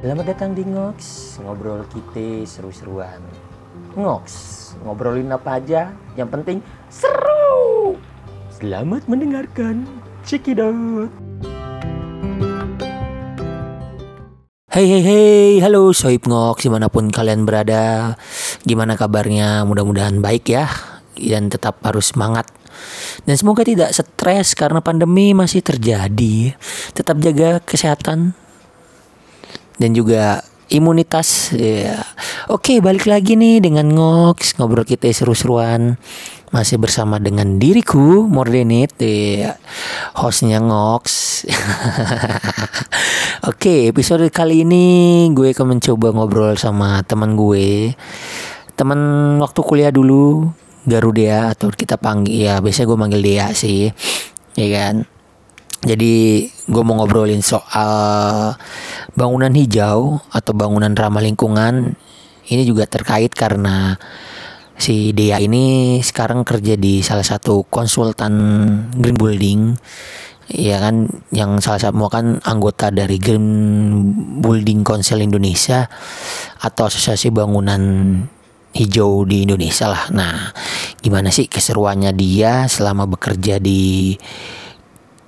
Selamat datang di Ngox, ngobrol kita seru-seruan. Ngox, ngobrolin apa aja, yang penting seru. Selamat mendengarkan. Out. Hey hey hey, halo Soib Ngox di mana pun kalian berada Gimana kabarnya? Mudah-mudahan baik ya Dan tetap harus semangat Dan semoga tidak stres karena pandemi masih terjadi Tetap jaga kesehatan Dan juga imunitas ya. Oke balik lagi nih dengan Ngox Ngobrol kita seru-seruan Masih bersama dengan diriku Mordenit ya. Hostnya Ngox Oke, episode kali ini gue akan mencoba ngobrol sama teman gue. Teman waktu kuliah dulu, Garuda atau kita panggil ya, biasanya gue manggil dia sih. Ya kan? Jadi gue mau ngobrolin soal bangunan hijau atau bangunan ramah lingkungan. Ini juga terkait karena si Dea ini sekarang kerja di salah satu konsultan green building ya kan yang salah satu kan anggota dari Green Building Council Indonesia atau asosiasi bangunan hijau di Indonesia lah. Nah, gimana sih keseruannya dia selama bekerja di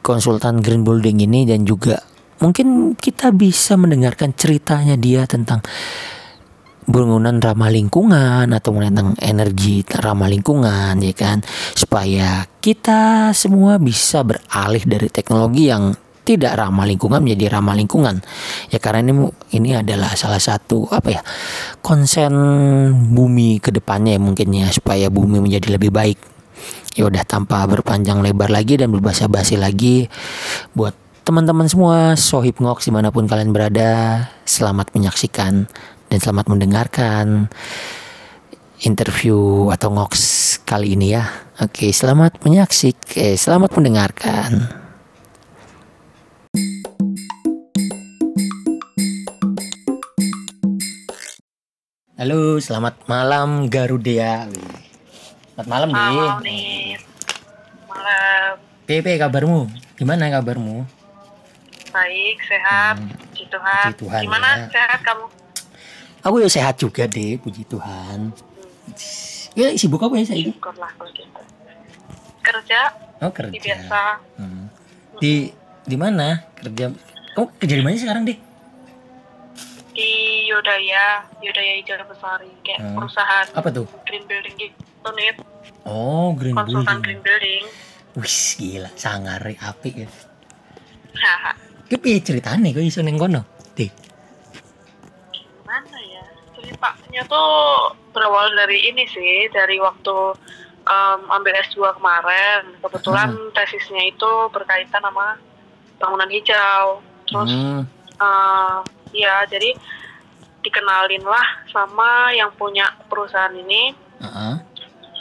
konsultan Green Building ini dan juga mungkin kita bisa mendengarkan ceritanya dia tentang bangunan ramah lingkungan atau tentang energi ramah lingkungan ya kan? Supaya kita semua bisa beralih dari teknologi yang tidak ramah lingkungan menjadi ramah lingkungan. Ya karena ini ini adalah salah satu apa ya konsen bumi ke depannya ya mungkin ya supaya bumi menjadi lebih baik ya udah tanpa berpanjang lebar lagi dan berbahasa basi lagi buat teman-teman semua sohib ngoks di mana pun kalian berada selamat menyaksikan dan selamat mendengarkan interview atau ngoks kali ini ya. Oke, selamat menyaksik, eh, selamat mendengarkan. Halo, selamat malam Garuda. Selamat malam nih. Malam nih. Malam. Pepe kabarmu? Gimana kabarmu? Baik, sehat. Hmm, Puji Tuhan. puji Tuhan, Gimana ya. sehat kamu? Aku ya sehat juga deh, puji Tuhan. Ya sibuk apa ya saya? Syukurlah kalau gitu. Kerja Oh di kerja. biasa Hmm. Di di mana kerja? Kamu kerja di mana sekarang deh? Di Yodaya, Yodaya Hijau Besari kayak Hmm. perusahaan Apa tuh? green building gitu nih, Oh green konsultan building. green building. Wih gila, sangar apik ya. Haha. Ki piye ceritane kok iso ning kono? Deh. Gimana ya? Ceritanya tuh berawal dari ini sih, dari waktu um, ambil S2 kemarin. Kebetulan tesisnya itu berkaitan sama bangunan hijau. Terus Hmm. Eh, ya jadi dikenalin lah sama yang punya perusahaan ini Heeh.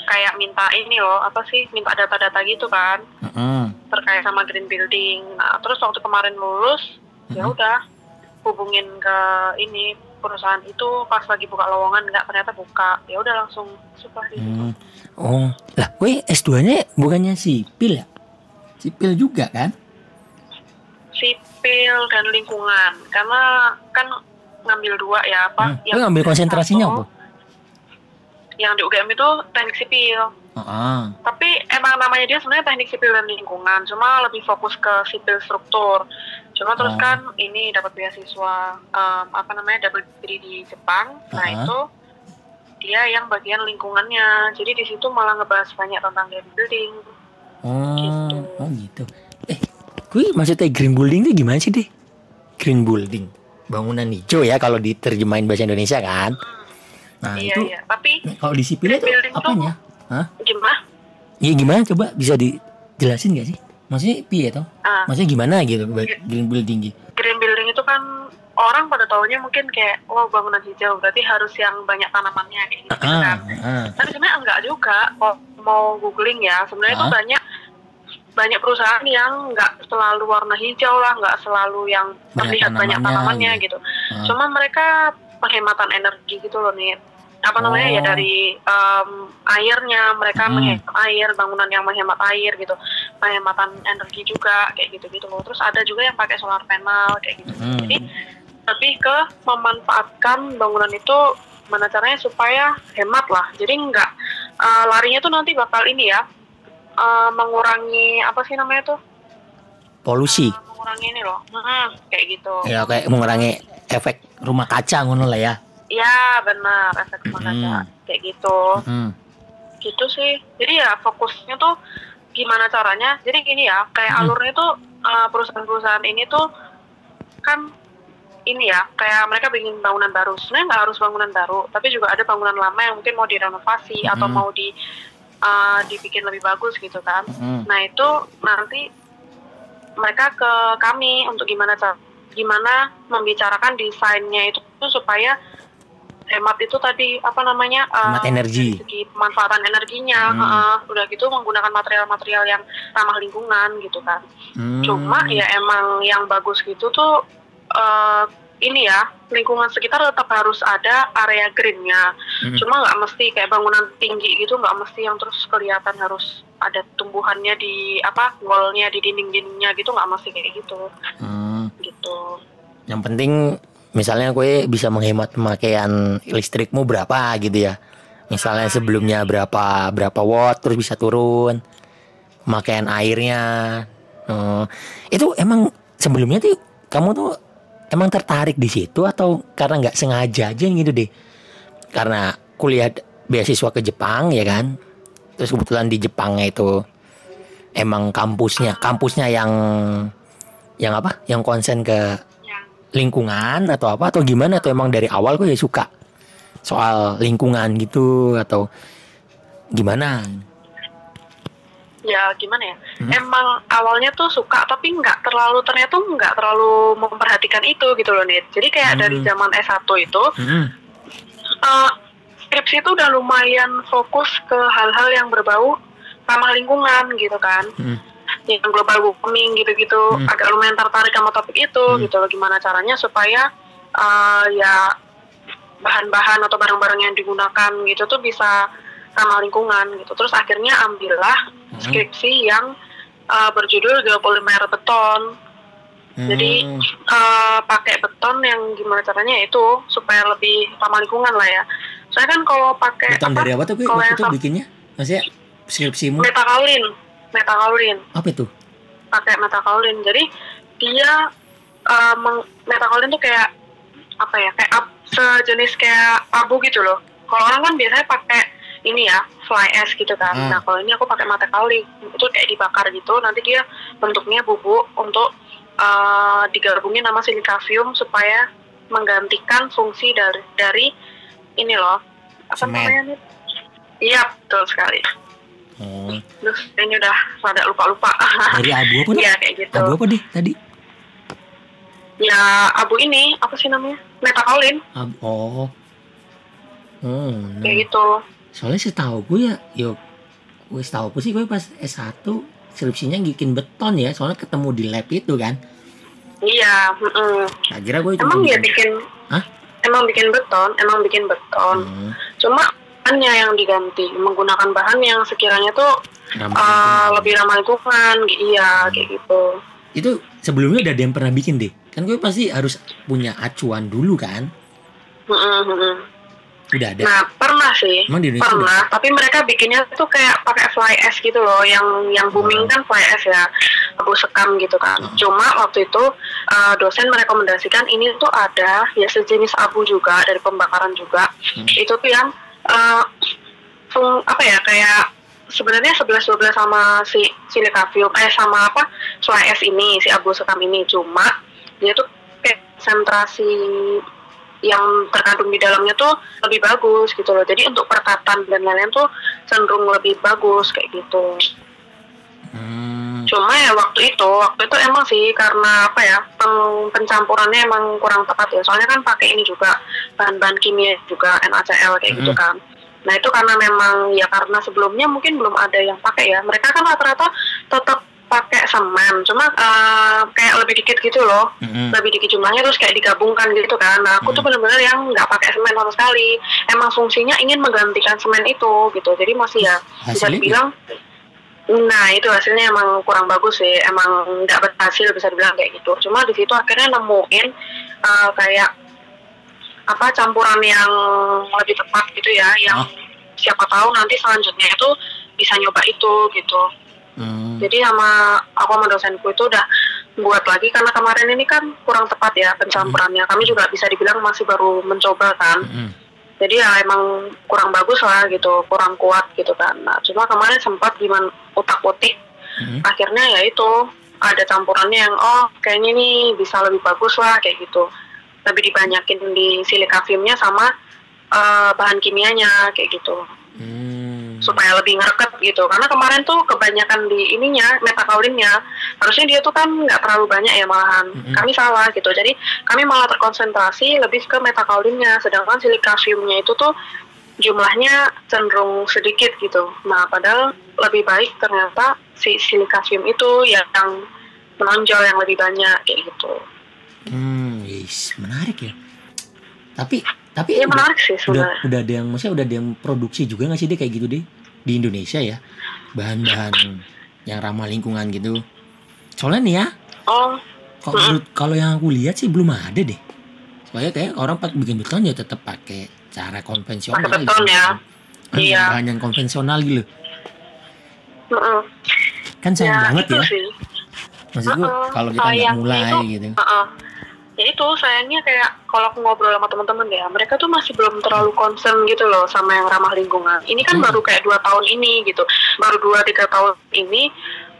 kayak minta ini loh apa sih minta data-data gitu kan Heeh. terkait sama green building nah terus waktu kemarin lulus ya Mhm. udah hubungin ke ini perusahaan itu pas lagi buka lowongan nggak ternyata buka ya udah langsung suka gitu Hmm. Oh, lah, gue S2-nya bukannya sipil ya? Sipil juga kan? Sipil dan lingkungan karena kan ngambil dua ya apa Hmm. Lo ngambil konsentrasinya satu, apa? yang di UGM itu teknik sipil Heeh. tapi emang namanya dia sebenarnya teknik sipil dan lingkungan cuma lebih fokus ke sipil struktur cuma terus Oh. kan ini dapat beasiswa em, apa namanya double degree di Jepang nah Uh-huh. itu dia yang bagian lingkungannya jadi di situ malah ngebahas banyak tentang green building Oh, Gitu. oh gitu. Gue maksudnya green building itu gimana sih deh? Green building, bangunan hijau ya kalau diterjemahin bahasa Indonesia kan? Nah iya itu iya tapi kalau di sipil itu green building tuh- apanya? Hah? gimana Iya gimana? Coba bisa dijelasin gak sih? Maksudnya piye toh? Ah. Maksudnya gimana gitu green building gitu? green building itu kan orang pada tahunya mungkin kayak oh bangunan hijau berarti harus yang banyak tanamannya kayak gitu Ah, kan ah. tapi sebenarnya enggak juga kalau mau googling ya sebenarnya itu banyak banyak perusahaan yang nggak selalu warna hijau lah nggak selalu yang terlihat banyak tanamannya tanamannya gitu. gitu Ah. cuma mereka penghematan energi gitu loh nih apa namanya ya Oh. dari em, airnya mereka Hmm. menghemat air bangunan yang menghemat air gitu penghematan energi juga kayak gitu gitu loh terus ada juga yang pakai solar panel kayak gitu Hmm. jadi lebih ke memanfaatkan bangunan itu mana caranya supaya hemat lah jadi nggak uh, larinya tuh nanti bakal ini ya uh, mengurangi apa sih namanya tuh? Polusi. Uh, mengurangi ini loh. Hmm, kayak gitu. Ya kayak mengurangi efek rumah kaca ngono lah ya. Ya benar efek rumah kaca. Mm. kayak gitu. Hmm. gitu sih. Jadi ya fokusnya tuh gimana caranya? Jadi gini ya kayak Hmm. alurnya tuh uh, perusahaan-perusahaan ini tuh kan ini ya kayak mereka bikin bangunan baru. Sebenarnya nggak harus bangunan baru tapi juga ada bangunan lama yang mungkin mau direnovasi atau Hmm. mau di uh, dibikin lebih bagus gitu kan Hmm. nah itu nanti mereka ke kami untuk gimana cara gimana membicarakan desainnya itu supaya hemat itu tadi apa namanya uh, Hemat energi. dari segi pemanfaatan energinya Hmm. uh, udah gitu menggunakan material-material yang ramah lingkungan gitu kan Hmm. cuma ya emang yang bagus gitu tuh uh, ini ya lingkungan sekitar tetap harus ada area greennya Hmm. cuma nggak mesti kayak bangunan tinggi gitu nggak mesti yang terus kelihatan harus ada tumbuhannya di apa wallnya di dinding-dindingnya gitu nggak mesti kayak gitu Hmm. gitu Yang penting misalnya gue bisa menghemat pemakaian listrikmu berapa gitu ya. Misalnya sebelumnya berapa berapa watt terus bisa turun. Pemakaian airnya. Oh, itu emang sebelumnya tuh kamu tuh emang tertarik di situ atau karena nggak sengaja aja gitu deh. Karena kuliah beasiswa ke Jepang ya kan. Terus kebetulan di Jepangnya itu emang kampusnya kampusnya yang yang apa? Yang konsen ke lingkungan atau apa atau gimana atau emang dari awal gue ya suka soal lingkungan gitu atau gimana ya gimana ya Hmm. emang awalnya tuh suka tapi nggak terlalu ternyata nggak terlalu memperhatikan itu gitu loh Nit jadi kayak Hmm. dari zaman S1 itu Mm-mm. eh, skripsi itu udah lumayan fokus ke hal-hal yang berbau ramah lingkungan gitu kan Mm. yang global warming gitu-gitu Hmm. agak lumayan tertarik sama topik itu Hmm. gitu loh gimana caranya supaya eh, ya bahan-bahan atau barang-barang yang digunakan gitu tuh bisa ramah lingkungan gitu. Terus akhirnya ambillah Hmm. skripsi yang eh, berjudul geopolimer beton. Jadi Hmm. eh, pakai beton yang gimana caranya itu supaya lebih ramah lingkungan lah ya. Soalnya kan kalau pakai beton dari apa tuh waktu itu bikinnya? Maksudnya skripsimu? Metakaolin metakaolin apa itu? Pakai metakaolin jadi dia uh, meng- metakaolin tuh kayak apa ya kayak ab- sejenis kayak abu gitu loh. Kalau orang kan biasanya pakai ini ya fly ash gitu kan Hmm. nah kalau ini aku pakai metakaolin itu kayak dibakar gitu nanti dia bentuknya bubuk untuk uh, digabungin sama silikavium supaya menggantikan fungsi dari dari ini loh apa Semen. namanya nih iya betul sekali oh. Terus ini udah rada lupa-lupa. dari abu apa tuh Iya kayak gitu. abu apa deh tadi Ya abu ini apa sih namanya? Metakaolin abu oh hmm. kayak gitu. Soalnya setahu gue ya yuk gue setahu gue sih gue pas S1 skripsinya bikin beton ya soalnya ketemu di lab itu kan Iya. mm-mm. nah kira gue Emang dia bikin bikin. Hah? Emang bikin beton, emang bikin beton. Hmm, Cuma bahannya yang diganti, menggunakan bahan yang sekiranya tuh ramah uh, lingkungan. lebih ramah lingkungan. Iya kayak gitu. itu sebelumnya udah ada yang pernah bikin deh kan gue pasti harus punya acuan dulu kan Mm-mm, mm-mm. Udah ada Nah pernah sih. emang di Indonesia udah Pernah, tapi mereka bikinnya tuh kayak pakai fly ash gitu loh, yang yang booming Oh. kan fly ash ya, abu sekam gitu kan. Oh. Cuma waktu itu uh, dosen merekomendasikan ini tuh ada ya sejenis abu juga dari pembakaran juga. Hmm. Itu tuh yang uh, fung- apa ya kayak sebenarnya 11 12 sama si silikavium eh sama apa fly ash ini si abu sekam ini cuma dia tuh kayak konsentrasi yang terkandung di dalamnya tuh lebih bagus gitu loh. Jadi untuk perkatan dan lain-lain tuh cenderung lebih bagus kayak gitu. Hmm, Cuma ya waktu itu, waktu itu emang sih karena apa ya pen- pencampurannya emang kurang tepat ya. Soalnya kan pakai ini juga bahan-bahan kimia juga NaCl kayak gitu Mm. kan. Nah itu karena memang ya karena sebelumnya mungkin belum ada yang pakai ya. Mereka kan rata-rata tetap pakai semen, cuma eh, kayak lebih dikit gitu loh mm-mm. lebih dikit jumlahnya terus kayak digabungkan gitu kan. Nah, aku tuh Hmm. bener-bener yang nggak pakai semen sama sekali. Emang fungsinya ingin menggantikan semen itu gitu. Jadi masih ya bisa dibilang Nah itu hasilnya emang kurang bagus sih, emang nggak berhasil bisa dibilang kayak gitu. Cuma di situ akhirnya nemuin uh, kayak apa campuran yang lebih tepat gitu ya yang Oh. siapa tahu nanti selanjutnya itu bisa nyoba itu gitu Hmm. jadi sama aku sama dosenku itu udah buat lagi karena kemarin ini kan kurang tepat ya pencampurannya kami juga bisa dibilang masih baru mencoba kan Mm-mm. jadi ya emang kurang bagus lah gitu kurang kuat gitu kan nah cuma kemarin sempat gimana utak utik Mm-mm. akhirnya ya itu ada campurannya yang oh kayaknya ini bisa lebih bagus lah kayak gitu lebih dibanyakin di silikafiumnya sama eh, bahan kimianya kayak gitu Hmm. supaya lebih ngereket gitu karena kemarin tuh kebanyakan di ininya metakaulinnya harusnya dia tuh kan nggak terlalu banyak ya malahan Mm-mm. kami salah gitu jadi kami malah terkonsentrasi lebih ke metakaulinnya sedangkan silikafiumnya itu tuh jumlahnya cenderung sedikit gitu nah padahal lebih baik ternyata si silikafium itu yang menonjol yang lebih banyak kayak gitu Hmm, yes, menarik ya. Tapi tapi Iya udah, sih udah udah ada yang maksudnya udah ada yang produksi juga nggak sih deh kayak gitu deh di Indonesia ya bahan-bahan yang ramah lingkungan gitu. Soalnya nih ya, oh kalau menurut- kalau yang aku lihat sih belum ada deh. Soalnya kayak orang pak bikin beton ya tetap pakai cara konvensional. Pakai beton ya. Kan Iya. Bahan yang konvensional gitu. Kan sayang ya banget itu ya. sih Maksudku Heeh, kalau kita nggak mulai itu- gitu. Heeh. Ya itu sayangnya kayak kalau aku ngobrol sama teman-teman ya, mereka tuh masih belum terlalu concern gitu loh sama yang ramah lingkungan. Ini kan Hmm. baru kayak dua tahun ini gitu, baru dua tiga tahun ini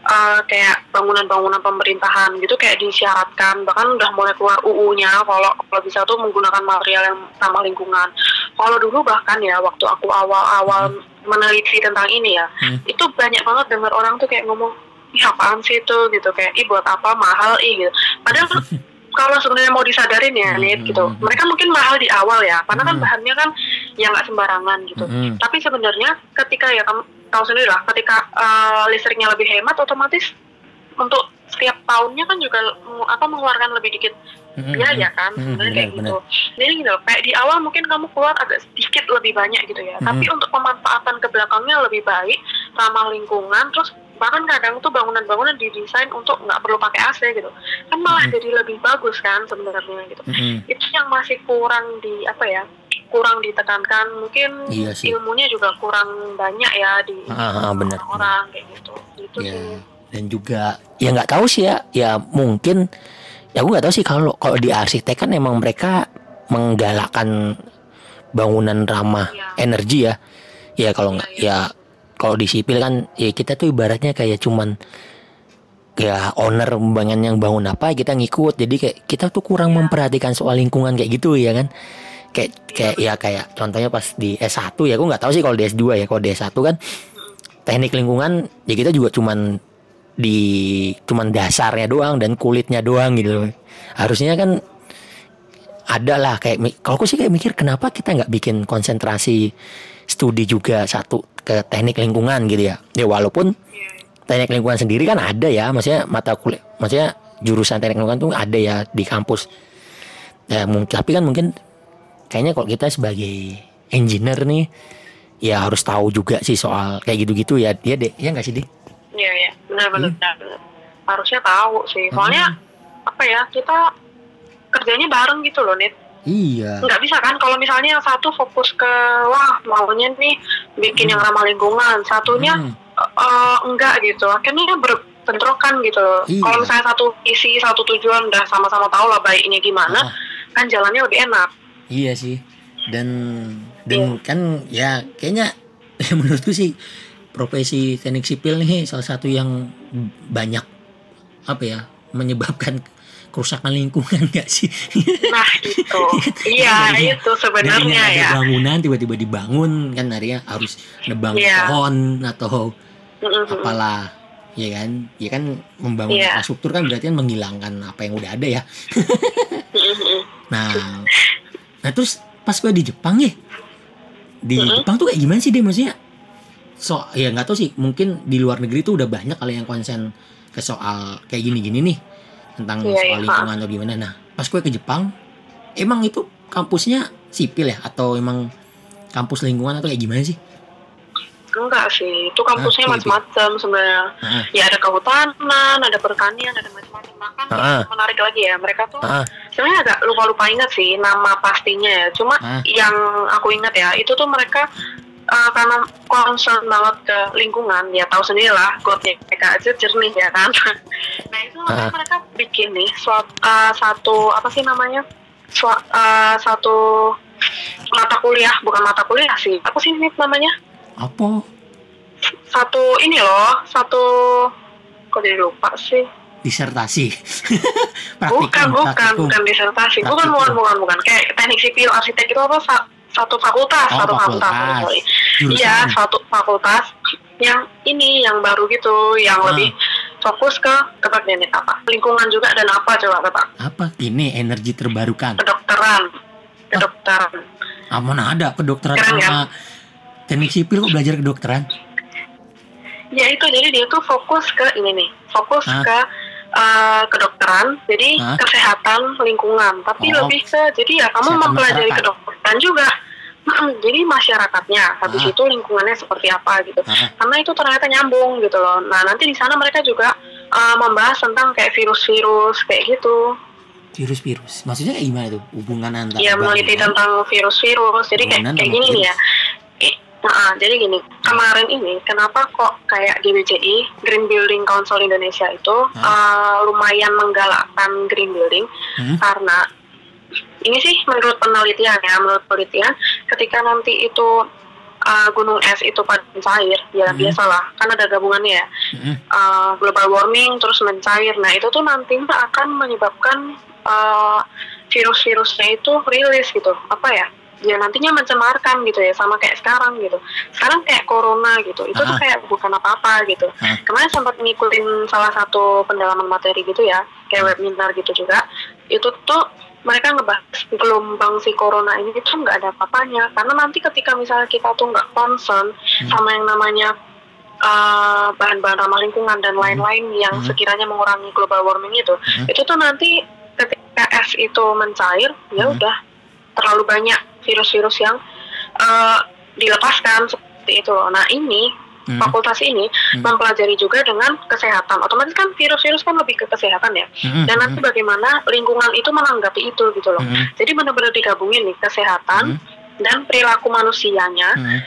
eh, kayak bangunan-bangunan pemerintahan gitu kayak disyaratkan bahkan udah mulai keluar UU-nya kalau kalau bisa tuh menggunakan material yang ramah lingkungan. Kalau dulu bahkan ya waktu aku awal-awal meneliti tentang ini ya, Hmm. itu banyak banget dengar orang tuh kayak ngomong Ih apaan sih itu gitu kayak ih buat apa mahal ih gitu padahal kalau sebenarnya mau disadarin ya Hmm, Nit hmm, gitu hmm. mereka mungkin mahal di awal ya karena kan Hmm. bahannya kan ya nggak sembarangan gitu Mm-mm. tapi sebenarnya ketika ya kamu tahu sendiri lah ketika eh, listriknya lebih hemat otomatis untuk setiap tahunnya kan juga apa mengeluarkan lebih dikit Mm-mm. biaya kan Mm-mm, sebenarnya kayak benar, gitu jadi gitu kayak di awal mungkin kamu keluar agak sedikit lebih banyak gitu ya Mm-mm. tapi untuk pemanfaatan ke belakangnya lebih baik ramah lingkungan terus bahkan kadang tuh bangunan-bangunan didesain untuk nggak perlu pakai AC gitu kan malah Mm-mm. jadi lebih bagus kan sebenarnya gitu Mm-mm. itu yang masih kurang di apa ya kurang ditekankan mungkin Iya sih. ilmunya juga kurang banyak ya di Ah, ah, benar. orang kayak gitu gitu ya sih dan juga ya nggak tahu sih ya ya mungkin ya aku nggak tahu sih kalau kalau di arsitek kan emang mereka menggalakkan bangunan ramah Iya. energi ya ya kalau nggak Iya, ya kalau di sipil kan ya kita tuh ibaratnya kayak cuman ya owner bangun yang bangun apa kita ngikut. Jadi kayak kita tuh kurang memperhatikan soal lingkungan kayak gitu ya kan? Kayak kayak ya kayak contohnya pas di S1 ya aku nggak tahu sih kalau di S2 ya kalau di S1 kan teknik lingkungan ya kita juga cuman di cuman dasarnya doang dan kulitnya doang gitu. Harusnya kan ada lah kayak kalau aku sih kayak mikir kenapa kita nggak bikin konsentrasi studi juga satu ke teknik lingkungan gitu ya. Ya walaupun teknik lingkungan sendiri kan ada ya maksudnya mata kuliah maksudnya jurusan teknik lingkungan tuh ada ya di kampus. Ya mungkin tapi kan mungkin kayaknya kalau kita sebagai engineer nih ya harus tahu juga sih soal kayak gitu-gitu ya. Dia deh ya nggak sih deh Iya iya. Benar-benar Hmm. harusnya tahu sih. Soalnya apa ya kita kerjanya bareng gitu loh Nit iya. Nggak bisa kan kalau misalnya yang satu fokus ke wah maunya nih bikin yang ramah lingkungan satunya Hmm. eh, enggak gitu. Akhirnya berbentrokan gitu. Iya. kalau misalnya satu isi satu tujuan udah sama-sama tahu lah baiknya gimana Ah, kan jalannya lebih enak. Iya sih. Dan dan kan ya kayaknya ya menurutku sih profesi teknik sipil nih salah satu yang banyak apa ya menyebabkan kerusakan lingkungan gak sih? Nah itu. Iya Dari- itu dari sebenarnya yang ada ya bangunan tiba-tiba dibangun kan akhirnya harus nebang Iya. pohon atau Mm-mm. apalah ya kan? Ya kan membangun Iya. infrastruktur kan berarti kan menghilangkan apa yang udah ada ya. Nah nah terus pas gue di Jepang ya di Mm-mm. Jepang tuh kayak gimana sih deh maksudnya so ya nggak tahu sih mungkin di luar negeri tuh udah banyak kali yang konsen ke soal kayak gini-gini nih tentang Iya, soal lingkungan atau gimana. Nah pas gue ke Jepang emang itu kampusnya sipil ya? Atau emang kampus lingkungan atau kayak gimana sih? Enggak sih. Itu kampusnya Ah, macam-macam sebenarnya. Heeh. ya ada kehutanan ada pertanian ada macam-macam. Bahkan Ah. yang menarik lagi ya. Mereka tuh Ah, sebenarnya agak lupa-lupa ingat sih nama pastinya ya. Cuma Ah. yang aku ingat ya itu tuh mereka uh, karena concern banget ke lingkungan ya tahu sendiri lah godnya mereka aja jernih ya kan nah itu makanya Ah. mereka bikin nih suat- uh, satu apa sih namanya Sua- uh, satu mata kuliah bukan mata kuliah sih apa sih ini namanya apa? satu ini loh satu kok jadi lupa sih Disertasi. bukan bukan praktikum. bukan disertasi bukan Praktikum. bukan bukan bukan kayak teknik sipil arsitek itu apa satu fakultas Oh, satu fakultas, fakultas. iya satu fakultas yang ini yang baru gitu yang Ah. lebih fokus ke tebak nih apa lingkungan juga dan apa coba tebak Apa? Ini energi terbarukan. kedokteran kedokteran Ah, mana ada kedokteran Keren, sama teknik sipil kok belajar kedokteran? ya itu jadi dia tuh fokus ke ini nih fokus Hah? ke uh, kedokteran jadi Hah? kesehatan lingkungan tapi Oh. lebih ke jadi ya kamu Kesehatan mempelajari masyarakat. kedokteran juga jadi masyarakatnya habis Hah? itu lingkungannya seperti apa gitu Ah, karena itu ternyata nyambung gitu loh nah nanti di sana mereka juga uh, membahas tentang kayak virus-virus kayak gitu virus-virus. Maksudnya kayak gimana tuh? Hubungan antara ya meneliti tentang virus-virus jadi kayak kayak gini nih virus. ya Nah, jadi gini, kemarin ini kenapa kok kayak GBCI Green Building Council Indonesia itu uh, lumayan menggalakkan green building Hmm? karena ini sih menurut penelitian ya, menurut penelitian ketika nanti itu uh, gunung es itu pada mencair, ya Hmm. biasalah kan ada gabungannya ya, Hmm. uh, global warming terus mencair. Nah itu tuh nantinya akan menyebabkan uh, virus-virusnya itu rilis gitu. Apa ya? Ya nantinya mencemarkan gitu ya, sama kayak sekarang gitu. Sekarang kayak corona gitu, itu tuh Ah. kayak bukan apa-apa gitu. Ah. Kemarin sempat ngikutin salah satu pendalaman materi gitu ya, kayak webinar gitu juga. Itu tuh mereka ngebahas gelombang si corona ini itu nggak ada apa-apanya karena nanti ketika misalnya kita tuh nggak concern sama yang namanya uh, bahan-bahan ramah lingkungan dan lain-lain yang Hmm. sekiranya mengurangi global warming itu, Hmm. itu tuh nanti ketika es itu mencair, ya Hmm. udah terlalu banyak virus-virus yang uh, dilepaskan seperti itu loh. Nah ini Hmm. fakultas ini Hmm. mempelajari juga dengan kesehatan. Otomatis kan virus-virus kan lebih ke kesehatan ya. Hmm. Dan nanti bagaimana lingkungan itu menanggapi itu gitu loh. Hmm. Jadi benar-benar digabungin nih kesehatan dan perilaku manusianya Hmm.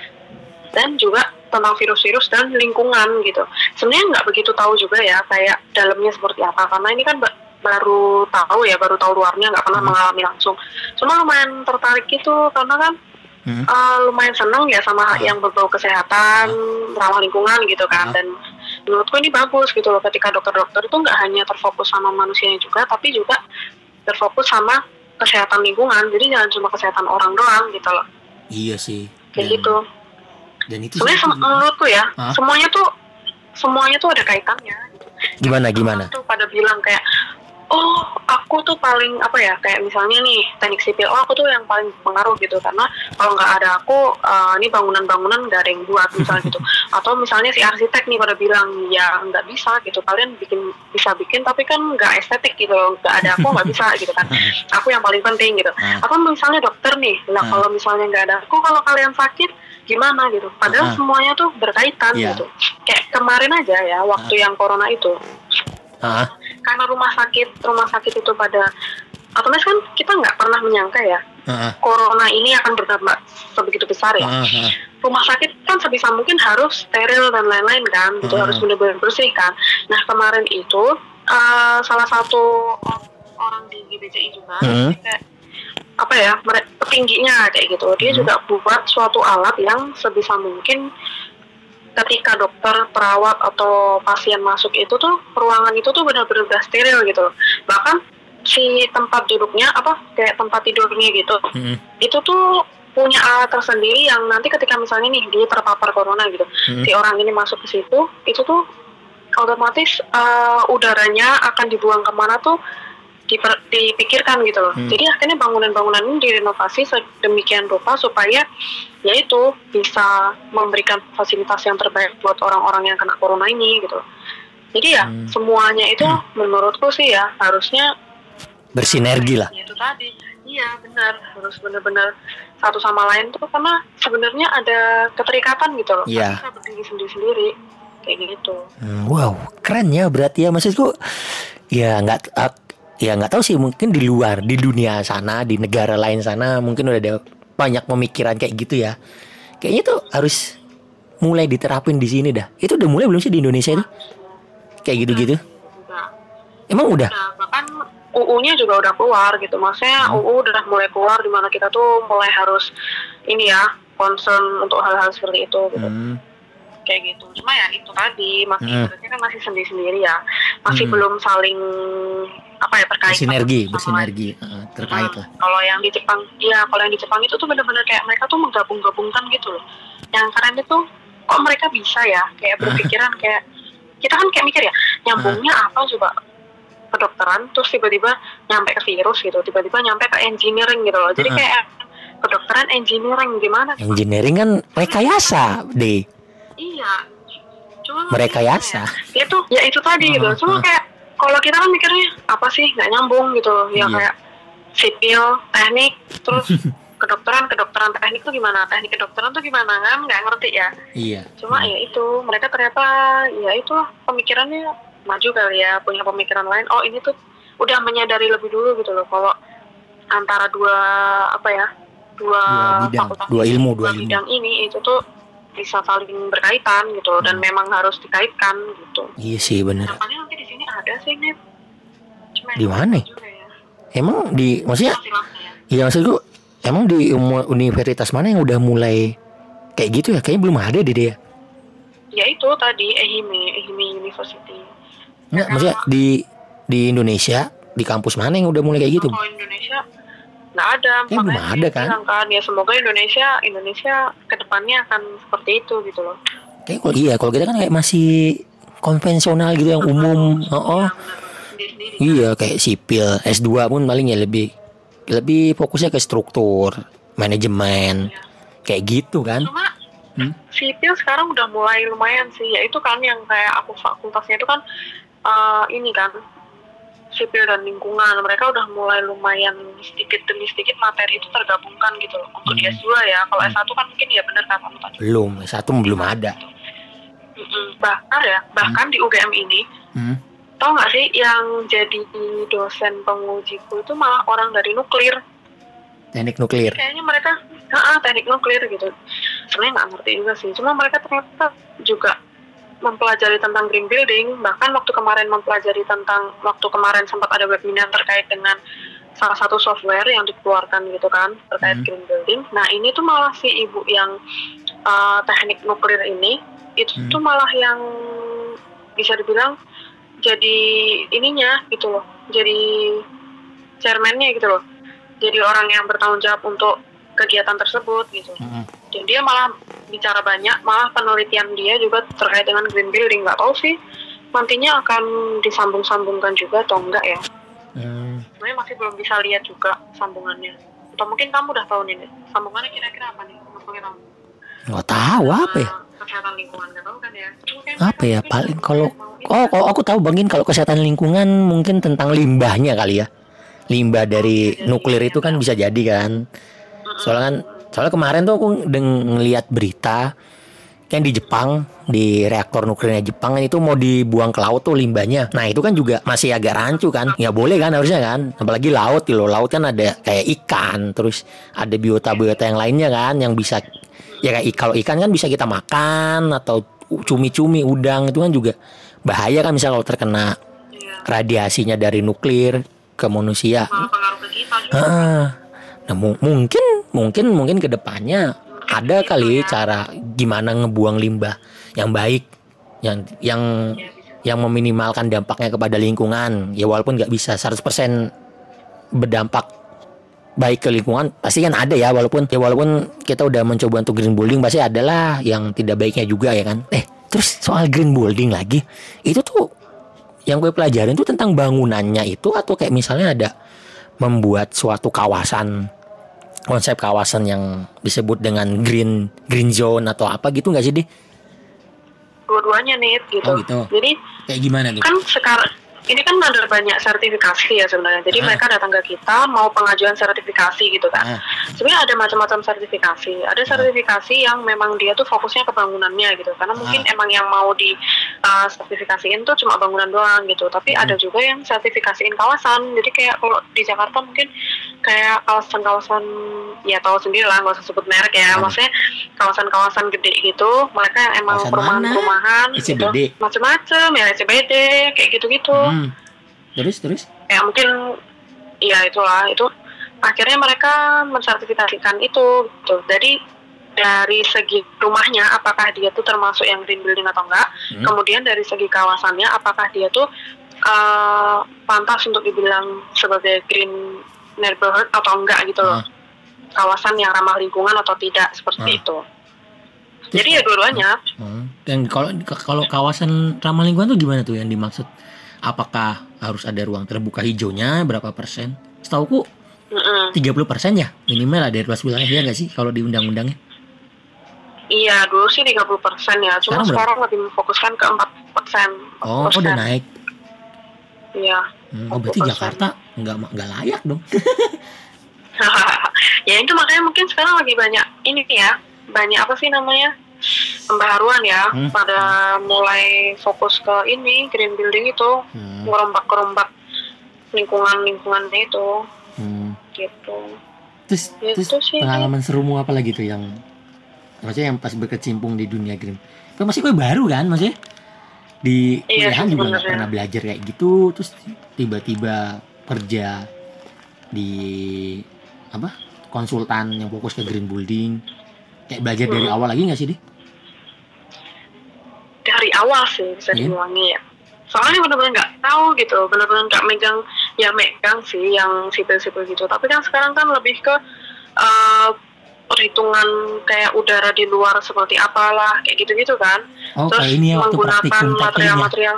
dan juga tentang virus-virus dan lingkungan gitu. Sebenarnya nggak begitu tahu juga ya kayak dalamnya seperti apa karena ini kan baru tahu ya baru tahu luarnya nggak pernah Hmm. mengalami langsung. Cuma lumayan tertarik gitu karena kan Hmm. eh, lumayan seneng ya sama Ah. yang berbau kesehatan, ramah lingkungan gitu kan Ah. dan menurutku ini bagus gitu loh ketika dokter-dokter itu nggak hanya terfokus sama manusianya juga tapi juga terfokus sama kesehatan lingkungan jadi jangan cuma kesehatan orang doang gitu loh Iya sih. kayak Dan- gitu Dan itu sebenarnya sem- menurutku ya Hah? semuanya tuh semuanya tuh ada kaitannya gimana gimana? Tuh pada bilang kayak oh aku tuh paling apa ya kayak misalnya nih teknik sipil oh aku tuh yang paling pengaruh gitu. Karena kalau nggak ada aku eh, ini bangunan-bangunan nggak ada yang buat misal gitu. Atau misalnya si arsitek nih pada bilang ya nggak bisa gitu. Kalian bikin bisa bikin tapi kan nggak estetik gitu. Nggak ada aku nggak bisa gitu kan. Aku yang paling penting gitu. Ah. atau misalnya dokter nih Hmm. kalau misalnya nggak ada aku kalau kalian sakit gimana? gitu. Padahal Ah. semuanya tuh berkaitan Iya. gitu. Kayak kemarin aja ya waktu yang corona itu karena rumah sakit rumah sakit itu pada otomatis kan kita nggak pernah menyangka ya ah, corona ini akan berdampak sebegitu besar ya ah. rumah sakit kan sebisa mungkin harus steril dan lain-lain kan gitu Hmm. harus benar-benar bersih kan nah kemarin itu eh, salah satu or- orang di GBCI juga Hmm. kayak apa ya petingginya kayak gitu dia Hmm. juga buat suatu alat yang sebisa mungkin ketika dokter perawat atau pasien masuk itu tuh ruangan itu tuh benar-benar udah steril gitu loh bahkan si tempat duduknya apa kayak tempat tidurnya gitu Hmm. itu tuh punya alat tersendiri yang nanti ketika misalnya nih dia terpapar corona gitu Hmm. si orang ini masuk ke situ itu tuh otomatis eh, udaranya akan dibuang ke mana tuh diper- dipikirkan gitu loh Hmm. jadi akhirnya bangunan-bangunan ini direnovasi sedemikian rupa supaya yaitu bisa memberikan fasilitas yang terbaik buat orang-orang yang kena corona ini gitu loh. jadi ya Hmm. semuanya itu menurutku sih ya harusnya bersinergi lah Ya itu tadi. Iya benar harus benar-benar satu sama lain tuh karena sebenarnya ada keterikatan gitu loh. Iya. Bisa berdiri sendiri-sendiri kayak gitu. Hmm, wow, keren ya berarti ya maksudku. Ya nggak ak- ya nggak tahu sih mungkin di luar di dunia sana di negara lain sana mungkin udah ada banyak pemikiran kayak gitu ya. Kayaknya tuh harus mulai diterapin di sini dah. Itu udah mulai belum sih di Indonesia itu? Kayak gitu-gitu. Emang udah? Bahkan UU-nya juga udah keluar gitu. Maksudnya Hmm. UU udah mulai keluar di mana kita tuh mulai harus ini ya concern untuk hal-hal seperti itu gitu. Hmm, Kayak gitu. Cuma ya itu tadi masih Hmm. kan masih sendiri-sendiri ya. Masih Hmm. belum saling apa ya terkait bersinergi, sama bersinergi. Eh, terkait Hmm, lah. Kalau yang di Jepang, iya kalau yang di Jepang itu tuh bener-bener kayak mereka tuh menggabung-gabungkan gitu loh. Yang keren itu kok mereka bisa ya? Kayak berpikiran kayak kita kan kayak mikir ya nyambungnya apa coba? Kedokteran terus tiba-tiba nyampe ke virus gitu tiba-tiba nyampe ke engineering gitu loh. Jadi kayak kedokteran engineering gimana? Engineering kan rekayasa deh. iya. Cuma Merekayasa. ya itu ya itu tadi gitu. Cuma kayak kalau kita kan mikirnya apa sih nggak nyambung gitu ya Iya. kayak sipil teknik terus kedokteran kedokteran teknik tuh gimana teknik kedokteran tuh gimana kan nggak ngerti ya Iya. cuma ya itu mereka ternyata ya itu pemikirannya maju kali ya punya pemikiran lain oh ini tuh udah menyadari lebih dulu gitu loh kalau antara dua apa ya dua, Dua bidang, fakultas dua ilmu, dua dua ilmu. bidang ini itu tuh bisa saling berkaitan gitu loh, dan Hmm. memang harus dikaitkan gitu Iya sih. Nampaknya nanti di ada sih nih cuma Di ya mana? juga ya. Emang di maksudnya ya. Iya maksudku emang di universitas mana yang udah mulai kayak gitu ya? Kayaknya belum ada deh dia. ya itu tadi Ehime Ehime University Enggak, maksudnya di di Indonesia di kampus mana yang udah mulai kayak gitu? kalau Indonesia nggak ada Kayaknya belum ada, kan? kan ya semoga Indonesia Indonesia ke depannya akan seperti itu gitu loh Kayak kalau iya kalau kita kan kayak masih konvensional gitu yang umum. Oh, oh. Ya, iya kayak sipil S2 pun paling ya lebih lebih fokusnya ke struktur, manajemen. Kayak gitu kan. cuma Hmm? sipil sekarang udah mulai lumayan sih ya itu kan yang kayak aku fakultasnya itu kan eh, ini kan sipil dan lingkungan mereka udah mulai lumayan sedikit demi sedikit materi itu tergabungkan gitu loh untuk Hmm. S2 ya kalau Hmm. S1 kan mungkin ya bener kata kamu tadi Belum, satu belum ada. Mm-mm. Bahkan ya bahkan di UGM ini Hmm. tau nggak sih yang jadi dosen pengujiku itu malah orang dari nuklir. Teknik nuklir. kayaknya mereka ah teknik nuklir gitu. Sebenarnya nggak ngerti juga sih. Cuma mereka ternyata juga mempelajari tentang green building. Bahkan waktu kemarin mempelajari tentang waktu kemarin sempat ada webinar terkait dengan salah satu software yang dikeluarkan gitu kan terkait Hmm. green building. Nah ini tuh malah si ibu yang uh, teknik nuklir ini itu Hmm. tuh malah yang bisa dibilang jadi ininya gitu loh jadi chairmannya gitu loh. Jadi orang yang bertanggung jawab untuk kegiatan tersebut gitu. Hmm. dan dia malah bicara banyak malah penelitian dia juga terkait dengan green building nggak tahu sih. Nantinya akan disambung-sambungkan juga atau enggak ya? Hmm. sebenarnya masih belum bisa lihat juga sambungannya. Atau mungkin kamu udah tahu nih sambungannya kira-kira apa nih Maksudnya kamu Nggak tahu apa ya? Kesehatan lingkungan nggak tahu kan ya Apa ya? Paling mungkin kalau. Oh, kalau aku tahu bangin kalau kesehatan lingkungan mungkin tentang limbahnya kali ya. Limbah dari nuklir itu kan bisa jadi kan. Soalnya kan soalnya kemarin tuh aku deng ngeliat berita kan di Jepang di reaktor nuklirnya Jepang kan itu mau dibuang ke laut tuh limbahnya. Nah itu kan juga masih agak rancu kan. Ya boleh kan harusnya kan. Apalagi laut loh. Laut kan ada kayak ikan, terus ada biota-biota yang lainnya kan yang bisa ya kalau ikan kan bisa kita makan atau cumi-cumi udang itu kan juga bahaya kan misal kalau terkena Iya. radiasinya dari nuklir ke manusia. pengaruh ke kita juga Heeh. Nah mu- mungkin mungkin mungkin ke depannya ada gitu kali ya. cara gimana ngebuang limbah yang baik, yang yang Ya, yang meminimalkan dampaknya kepada lingkungan. Ya walaupun nggak bisa 100% berdampak baik ke lingkungan pasti kan ada ya walaupun ya walaupun kita udah mencoba untuk green building pasti adalah yang tidak baiknya juga ya kan eh terus soal green building lagi itu tuh yang gue pelajarin tuh tentang bangunannya itu atau kayak misalnya ada membuat suatu kawasan konsep kawasan yang disebut dengan green green zone atau apa gitu nggak sih deh dua-duanya nih gitu. Oh, gitu. jadi kayak gimana tuh kan sekarang ini kan ada banyak sertifikasi ya sebenarnya. Jadi Ah. mereka datang ke kita mau pengajuan sertifikasi gitu kan. Ah. Sebenarnya ada macam-macam sertifikasi. Ada sertifikasi yang memang dia tuh fokusnya ke bangunannya gitu. Karena mungkin emang yang mau di uh, sertifikasiin tuh cuma bangunan doang gitu. Tapi Hmm. ada juga yang sertifikasiin kawasan. Jadi kayak kalau di Jakarta mungkin kayak kawasan-kawasan ya tahu sendiri lah nggak usah sebut merek ya. Hmm. Maksudnya kawasan-kawasan gede gitu. Mereka yang emang perumahan-perumahan gitu. SCBD? Macem-macem ya SCBD kayak gitu-gitu Hmm. Terus terus? ya mungkin ya itulah itu akhirnya mereka mensertifikasikan itu gitu. jadi dari segi rumahnya apakah dia tuh termasuk yang green building atau enggak Hmm. kemudian dari segi kawasannya apakah dia tuh eh, pantas untuk dibilang sebagai green neighborhood atau enggak gitu loh Ah. kawasan yang ramah lingkungan atau tidak seperti Ah. itu Terus- jadi ya dua-duanya Hmm. Dan kalau kalau kawasan ramah lingkungan tuh gimana tuh yang dimaksud? Apakah harus ada ruang terbuka hijaunya berapa persen? Setauku Mm-mm. 30 persen ya minimal lah dari luas wilayah ya nggak sih kalau di undang-undangnya? Iya dulu sih 30 persen ya, cuma Sekarang sekarang lebih memfokuskan ke 4 persen. Oh, oh, udah naik. Iya. Hmm, oh berarti 40%. Jakarta nggak nggak layak dong. ya itu makanya mungkin sekarang lagi banyak ini ya, banyak apa sih namanya pembaharuan ya, Hmm. pada mulai fokus ke ini green building itu, Hmm. ngerombak-kerombak lingkungan-lingkungannya itu, Hmm. gitu. Terus, Gitu terus sih. pengalaman serumu apa lagi tuh yang maksudnya yang pas berkecimpung di dunia green? Kan masih kue baru kan maksudnya di Iya kuliahan juga nggak sebenarnya. pernah belajar kayak gitu terus tiba-tiba kerja di apa konsultan yang fokus ke green building kayak belajar dari Hmm. awal lagi nggak sih di? Dari awal sih bisa Iya. diulangi ya. Soalnya benar-benar nggak tahu gitu, benar-benar nggak megang, ya megang sih yang sipil-sipil gitu. Tapi kan sekarang kan lebih ke eh, perhitungan kayak udara di luar seperti apalah kayak gitu-gitu kan. Oh Terus ini ya waktu menggunakan teknik ya material-material.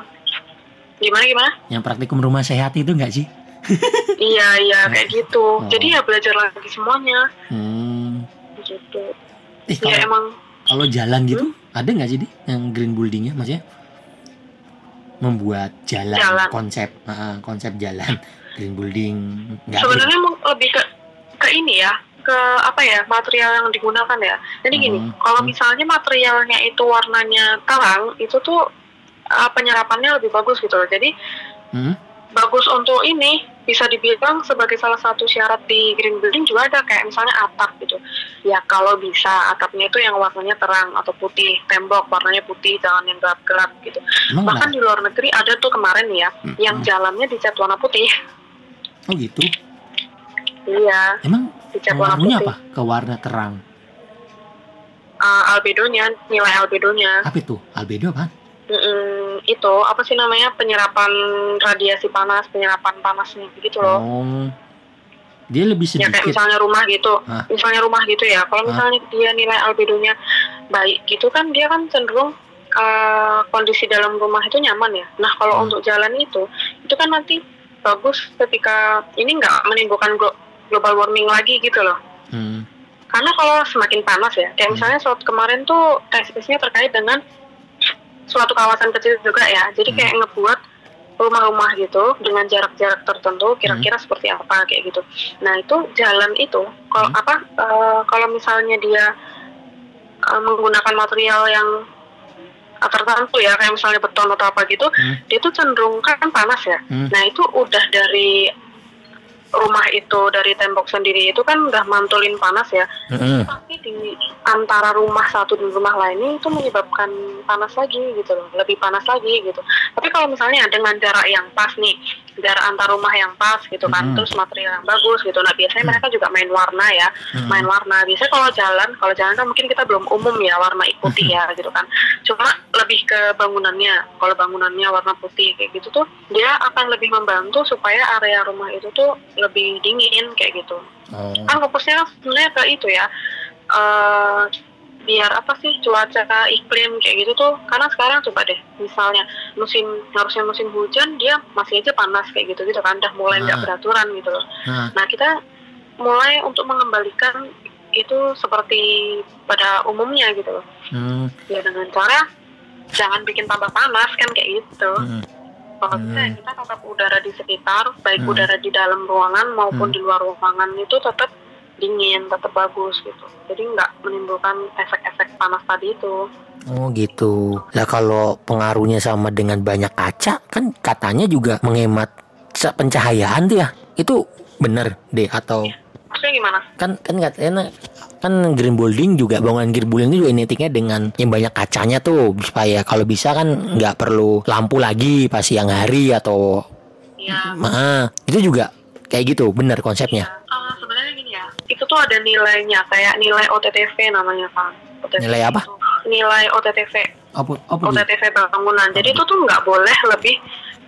Gimana gimana? yang praktikum rumah sehat itu nggak sih? Iya iya kayak gitu. Oh. Jadi ya belajar lagi semuanya Hmm. gitu. Eh, Ya kalau, emang kalau jalan gitu Hmm? Ada nggak sih di yang green buildingnya maksudnya membuat jalan, Jalan. konsep ah, konsep jalan green building nggak sebenarnya mau lebih ke ke ini ya ke apa ya material yang digunakan ya jadi gini Hmm, kalau hmm. misalnya materialnya itu warnanya terang itu tuh uh, penyerapannya lebih bagus gitu loh jadi Hmm? bagus untuk ini bisa dibilang sebagai salah satu syarat di green building juga ada kayak misalnya atap gitu. Ya kalau bisa atapnya itu yang warnanya terang atau putih tembok warnanya putih jangan yang gelap-gelap gitu. Emang bahkan di luar negeri ada tuh kemarin ya Hmm, yang hmm. jalannya dicat warna putih. Oh gitu? Iya. Emang dicat warna putih. apa ke warna terang? Uh, albedonya, nilai albedonya. apa itu? Albedo apa Mm-mm, itu apa sih namanya penyerapan radiasi panas, penyerapan panasnya gitu loh. oh dia lebih Ya kayak sedikit misalnya rumah gitu, Hah? misalnya rumah gitu ya. Kalau Hah? misalnya dia nilai albedonya baik gitu kan dia kan cenderung uh, kondisi dalam rumah itu nyaman ya. Nah kalau Hmm. untuk jalan itu, itu kan nanti bagus ketika ini nggak menimbulkan glo- global warming lagi gitu loh. Hmm, Karena kalau semakin panas ya, kayak Hmm. misalnya saat kemarin tuh tesisnya terkait dengan suatu kawasan kecil juga ya. Jadi Hmm. kayak ngebuat rumah-rumah gitu dengan jarak-jarak tertentu Hmm. kira-kira seperti apa kayak gitu. Nah, itu jalan itu kalau Hmm. apa eh, kalau misalnya dia eh, menggunakan material yang eh, tertentu ya kayak misalnya beton atau apa gitu, Hmm. dia itu cenderung kan panas ya. Hmm. Nah, itu udah dari rumah itu dari tembok sendiri itu kan udah mantulin panas ya. Tapi di antara rumah satu dan rumah lainnya itu menyebabkan panas lagi gitu loh lebih panas lagi gitu. Tapi kalau misalnya dengan jarak yang pas nih jarak antar rumah yang pas gitu kan terus material yang bagus gitu. Nah biasanya Hmm. mereka juga main warna ya main warna. Biasanya kalau jalan kalau jalan kan mungkin kita belum umum ya warna putih ya gitu kan. Cuma lebih ke bangunannya kalau bangunannya warna putih kayak gitu tuh dia akan lebih membantu supaya area rumah itu tuh lebih dingin kayak gitu. Oh. Kan fokusnya kan sebenarnya ke itu ya eh biar apa sih cuaca iklim kayak gitu tuh. Karena sekarang coba deh misalnya musim harusnya musim hujan dia masih aja panas kayak gitu gitu kan. Udah mulai nggak Ah. beraturan gitu loh. Nah. Nah kita mulai untuk mengembalikan itu seperti pada umumnya gitu loh. Hmm, ya dengan cara jangan bikin tambah panas kan kayak gitu. Hmm. Kalau bisa ya Hmm. kita tetap udara di sekitar baik Hmm. udara di dalam ruangan maupun Hmm. di luar ruangan itu tetap dingin tetap bagus gitu jadi nggak menimbulkan efek-efek panas tadi itu Oh gitu. Lah kalau pengaruhnya sama dengan banyak kaca kan katanya juga menghemat pencahayaan tuh ya. Itu bener deh atau maksudnya gimana kan kan katanya kan green building juga bangunan green building itu juga identiknya dengan yang banyak kacanya tuh supaya kalau bisa kan nggak perlu lampu lagi pas siang hari atau ya ah itu juga kayak gitu bener konsepnya. Eh, sebenarnya gini ya itu tuh ada nilainya kayak nilai OTTV namanya kan OTTV Nilai apa? itu. nilai OTTV apa apa OTTV bangunan. Jadi itu tuh nggak boleh lebih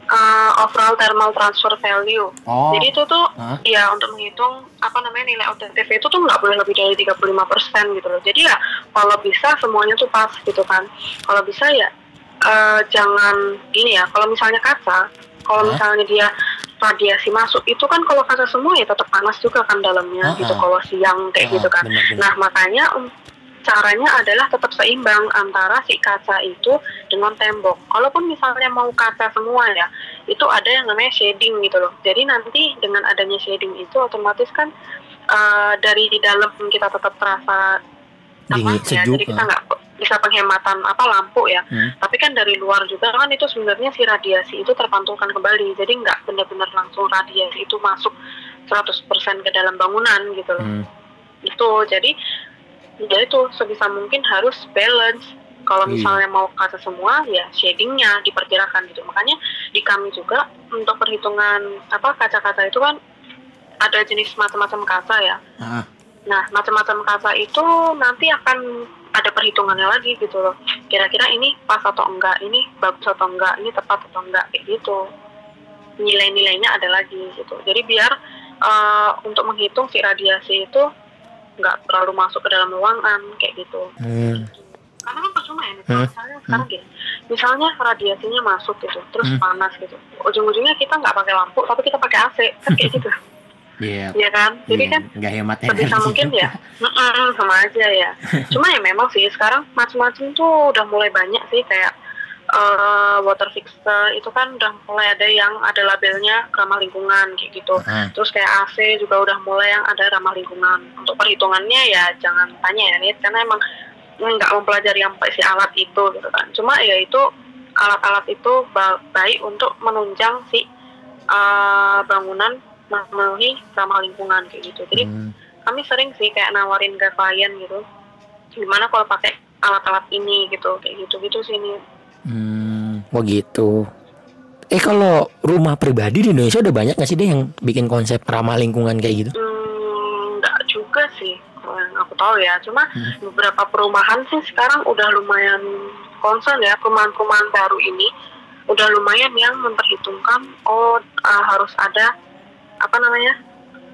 eh, overall thermal transfer value oh jadi itu tuh Hah? ya untuk menghitung apa namanya nilai OTTV itu tuh nggak boleh lebih dari 35% gitu loh jadi ya kalau bisa semuanya tuh pas gitu kan kalau bisa ya eh, jangan gini ya kalau misalnya kaca kalau Hah? misalnya dia radiasi masuk itu kan kalau kaca semua ya tetap panas juga kan dalamnya Ah, gitu ah. kalau siang kayak Ah, gitu kan bener, bener. nah makanya caranya adalah tetap seimbang antara si kaca itu dengan tembok. Kalaupun misalnya mau kaca semua ya, itu ada yang namanya shading gitu loh. Jadi nanti dengan adanya shading itu otomatis kan eh, dari di dalam kita tetap terasa Dingin, ya, sejuk, jadi kita ah. nggak bisa penghematan apa lampu ya. Hmm. Tapi kan dari luar juga kan itu sebenarnya si radiasi itu terpantulkan kembali. Jadi nggak benar-benar langsung radiasi itu masuk 100% ke dalam bangunan gitu loh Hmm. itu jadi ya itu sebisa mungkin harus balance. Kalau Iya. misalnya mau kaca semua ya shadingnya diperkirakan gitu. Makanya di kami juga untuk perhitungan apa kaca-kaca itu kan ada jenis macam-macam kaca ya. Ah. nah macam-macam kaca itu nanti akan ada perhitungannya lagi gitu loh. Kira-kira ini pas atau enggak ini bagus atau enggak ini tepat atau enggak kayak gitu. Nilai-nilainya ada lagi gitu. Jadi biar eh, untuk menghitung si radiasi itu nggak terlalu masuk ke dalam ruangan kayak gitu Hmm. karena kan percuma ya Hmm. misalnya sekarang gini misalnya radiasinya masuk gitu terus Hmm. panas gitu ujung-ujungnya kita nggak pakai lampu tapi kita pakai AC kan kayak gitu Iya. ya kan jadi Iya, kan nggak hemat sebisa energi mungkin juga. ya mm-mm, sama aja ya cuma ya memang sih sekarang macam-macam tuh udah mulai banyak sih kayak eh, water fixer itu kan udah mulai ada yang ada labelnya ramah lingkungan kayak gitu. Ah. terus kayak AC juga udah mulai yang ada ramah lingkungan. Untuk perhitungannya ya jangan tanya ya nih karena emang nggak mempelajari sampai si alat itu gitu kan. Cuma ya itu alat-alat itu ba- baik untuk menunjang si eh, bangunan memenuhi ramah lingkungan kayak gitu. Jadi Hmm. kami sering sih kayak nawarin ke klien gitu gimana kalau pakai alat-alat ini? gitu kayak gitu gitu sih ini Hmm, oh gitu. Eh kalau rumah pribadi di Indonesia udah banyak nggak sih deh yang bikin konsep ramah lingkungan kayak gitu? Hmm, nggak juga sih kalau yang aku tahu ya cuma Hmm. beberapa perumahan sih sekarang udah lumayan concern ya perumahan-perumahan baru ini udah lumayan yang memperhitungkan oh uh, harus ada apa namanya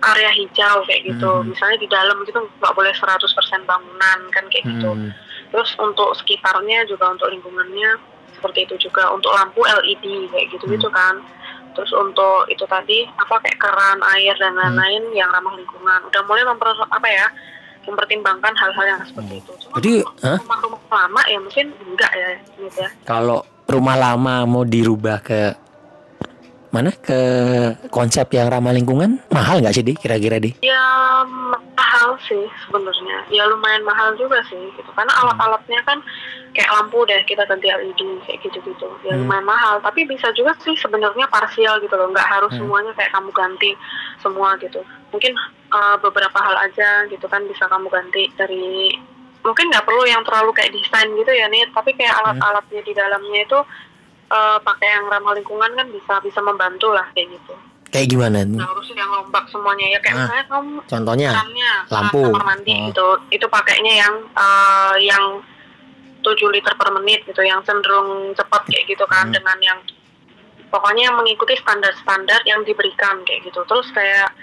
area hijau kayak gitu Hmm. misalnya di dalam gitu nggak boleh 100% bangunan kan kayak gitu Hmm. terus untuk sekitarnya juga untuk lingkungannya seperti itu juga untuk lampu LED kayak gitu gitu kan. Terus untuk itu tadi apa kayak keran air dan lain-lain yang ramah lingkungan. Udah mulai memper apa ya mempertimbangkan hal-hal yang seperti itu. Cuma Jadi, rumah-rumah lama ya mungkin enggak ya gitu ya. Kalau rumah lama mau dirubah ke mana? Ke konsep yang ramah lingkungan? Mahal nggak sih deh kira-kira deh? ya mahal sih sebenarnya. Ya lumayan mahal juga sih gitu. Karena alat-alatnya kan kayak lampu deh kita ganti LED kayak gitu-gitu. Ya Hmm. lumayan mahal. Tapi bisa juga sih sebenarnya parsial gitu loh. Nggak harus Hmm. semuanya kayak kamu ganti semua gitu. Mungkin uh, beberapa hal aja gitu kan bisa kamu ganti dari mungkin nggak perlu yang terlalu kayak desain gitu ya nih tapi kayak alat-alatnya di dalamnya itu uh, pakai yang ramah lingkungan kan bisa bisa membantu lah kayak gitu Kayak gimana? nih? nggak harus yang lembab semuanya ya kayak Ah. misalnya kamu Contohnya? kerannya lampu. keran kamar mandi Oh. gitu itu pakainya yang eh, yang 7 liter per menit gitu yang cenderung cepat kayak gitu kan Hmm. dengan yang pokoknya yang mengikuti standar-standar yang diberikan kayak gitu terus kayak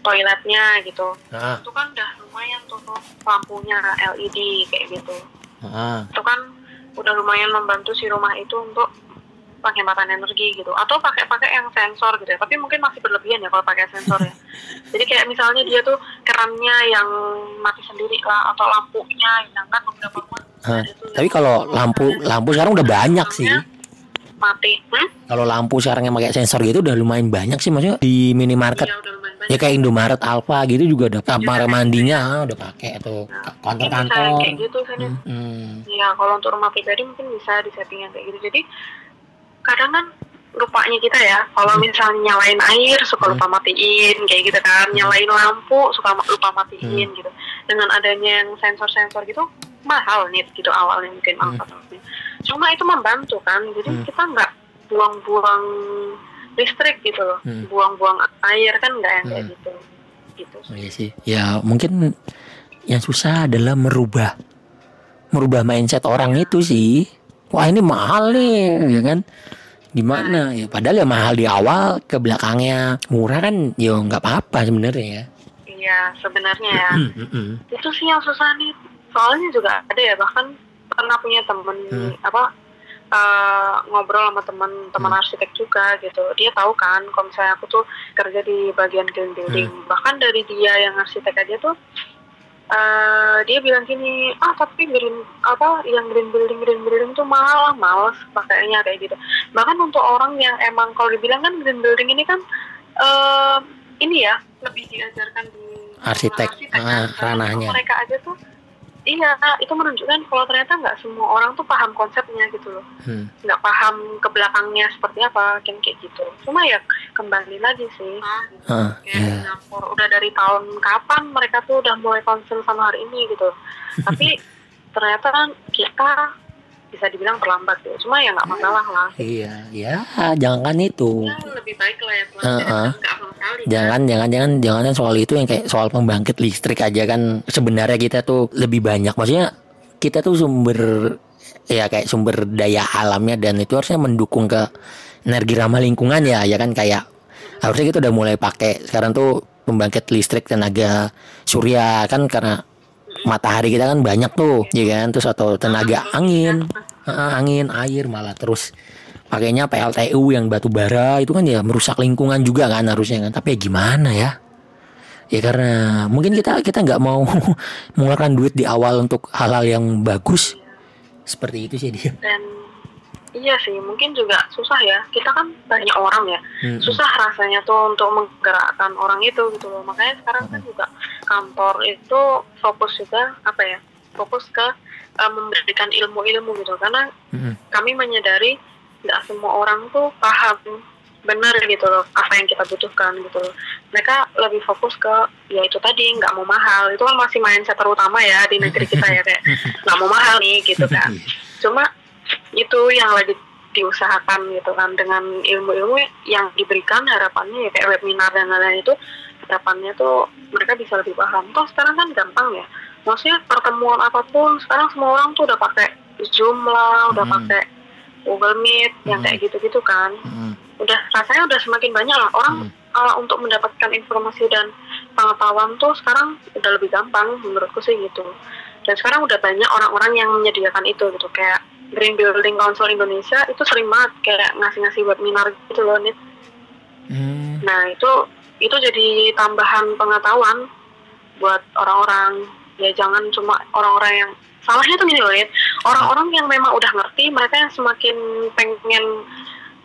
toiletnya gitu Ah, itu kan udah lumayan tuh tuh lampunya LED kayak gitu ah. itu kan udah lumayan membantu si rumah itu untuk penghematan energi gitu atau pakai pakai yang sensor gitu ya tapi mungkin masih berlebihan ya kalau pakai sensor ya jadi kayak misalnya dia tuh kerannya yang mati sendiri lah atau lampunya yang kan Ah, ada tuh Tapi kalau lampu lampu sekarang udah banyak sih. mati hmm? Kalau lampu sekarang yang pakai sensor gitu udah lumayan banyak sih maksudnya di minimarket. Iya udah Ya kayak Indomaret Alfa gitu juga ada kamar mandinya ah, udah pakai atau Nah, kantor-kantor. kayak gitu kan ya. Hmm. Ya kalau untuk rumah pribadi mungkin bisa disetting yang kayak gitu. Jadi kadang kan lupanya kita ya, kalau misalnya nyalain air suka lupa matiin kayak gitu kan, nyalain lampu suka lupa matiin gitu. Dengan adanya yang sensor-sensor gitu mahal nih gitu awalnya mungkin Hmm. alat-alatnya. Cuma itu membantu kan, jadi Hmm. kita nggak buang-buang listrik gitu loh, Hmm. buang-buang air kan nggak yang kayak Hmm. gitu. Gitu. Oh, iya sih. Ya mungkin yang susah adalah merubah merubah mindset orang itu sih. Wah ini mahal nih, ya kan? Gimana ya? Padahal ya mahal di awal, ke belakangnya murah kan, ya nggak apa-apa sebenarnya ya. Iya sebenarnya ya. Mm-mm. itu sih yang susah nih soalnya juga ada ya bahkan pernah punya temen Hmm. apa eh, ngobrol sama teman teman Hmm. arsitek juga gitu dia tahu kan kalau misalnya aku tuh kerja di bagian green building Hmm. bahkan dari dia yang arsitek aja tuh eh, dia bilang gini ah tapi green apa yang green building green building tuh mahal males pakainya kayak gitu bahkan untuk orang yang emang kalau dibilang kan green building ini kan eh, ini ya lebih diajarkan di Arsitek, kan. ah, ranahnya. mereka aja tuh iya itu menunjukkan kalau ternyata nggak semua orang tuh paham konsepnya gitu loh. Hmm. nggak paham ke belakangnya seperti apa kan kayak gitu. Cuma ya kembali lagi sih. Ah, kayak ya. Singapura udah dari tahun kapan mereka tuh udah mulai concern sama hari ini gitu. Tapi ternyata kan kita bisa dibilang terlambat gitu cuma ya nggak masalah lah. Iya, ya jangan itu. ya lebih baik lah ya uh kan. Jangan, jangan, jangan, jangan soal itu yang kayak soal pembangkit listrik aja kan. Sebenarnya kita tuh lebih banyak. Maksudnya kita tuh sumber ya kayak sumber daya alamnya dan itu harusnya mendukung ke energi ramah lingkungan ya, ya kan? Kayak harusnya kita udah mulai pakai. Sekarang tuh pembangkit listrik tenaga surya kan karena matahari kita kan banyak tuh, ya kan? Terus atau tenaga angin, Heeh, angin, air malah terus. Pakainya PLTU yang batu bara itu kan ya merusak lingkungan juga kan harusnya kan. Tapi ya gimana ya? Ya karena mungkin kita kita nggak mau mengeluarkan duit di awal untuk hal-hal yang bagus. Seperti itu sih dia. Dan iya sih mungkin juga susah ya. Kita kan banyak orang ya. Mm-mm. susah rasanya tuh untuk menggerakkan orang itu gitu loh. Makanya sekarang kan juga kantor itu fokus juga apa ya fokus ke eh, memberikan ilmu-ilmu gitu. Karena Mm-mm. kami menyadari nggak semua orang tuh paham benar gitu loh apa yang kita butuhkan gitu loh. Mereka lebih fokus ke ya itu tadi nggak mau mahal. Itu kan masih mindset terutama ya di negeri kita ya kayak nggak mau mahal nih gitu kan cuma itu yang lagi diusahakan gitu kan dengan ilmu-ilmu yang diberikan harapannya ya kayak webinar dan lain-lain itu harapannya tuh mereka bisa lebih paham toh sekarang kan gampang ya maksudnya pertemuan apa pun sekarang semua orang tuh udah pakai zoom lah udah Hmm. pakai Google Meet yang Hmm. kayak gitu-gitu kan Mm-mm. udah rasanya udah semakin banyak lah orang Hmm. uh, untuk mendapatkan informasi dan pengetahuan tuh sekarang udah lebih gampang menurutku sih gitu dan sekarang udah banyak orang-orang yang menyediakan itu gitu kayak Green Building Council Indonesia itu sering banget kayak ngasih-ngasih webinar gitu loh Nit. Mm. nah itu itu jadi tambahan pengetahuan buat orang-orang ya jangan cuma orang-orang yang salahnya tuh gini loh Nit. orang-orang yang memang udah ngerti mereka yang semakin pengen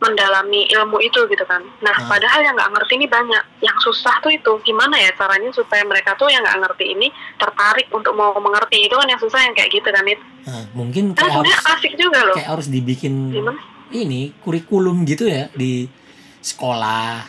mendalami ilmu itu gitu kan. Nah Ah. padahal yang nggak ngerti ini banyak. Yang susah tuh itu gimana ya caranya supaya mereka tuh yang nggak ngerti ini tertarik untuk mau mengerti. Itu kan yang susah yang kayak gitu kan Nit. Nah, mungkin kan kayak harus asik juga loh. kayak harus dibikin gimana? ini kurikulum gitu ya di sekolah.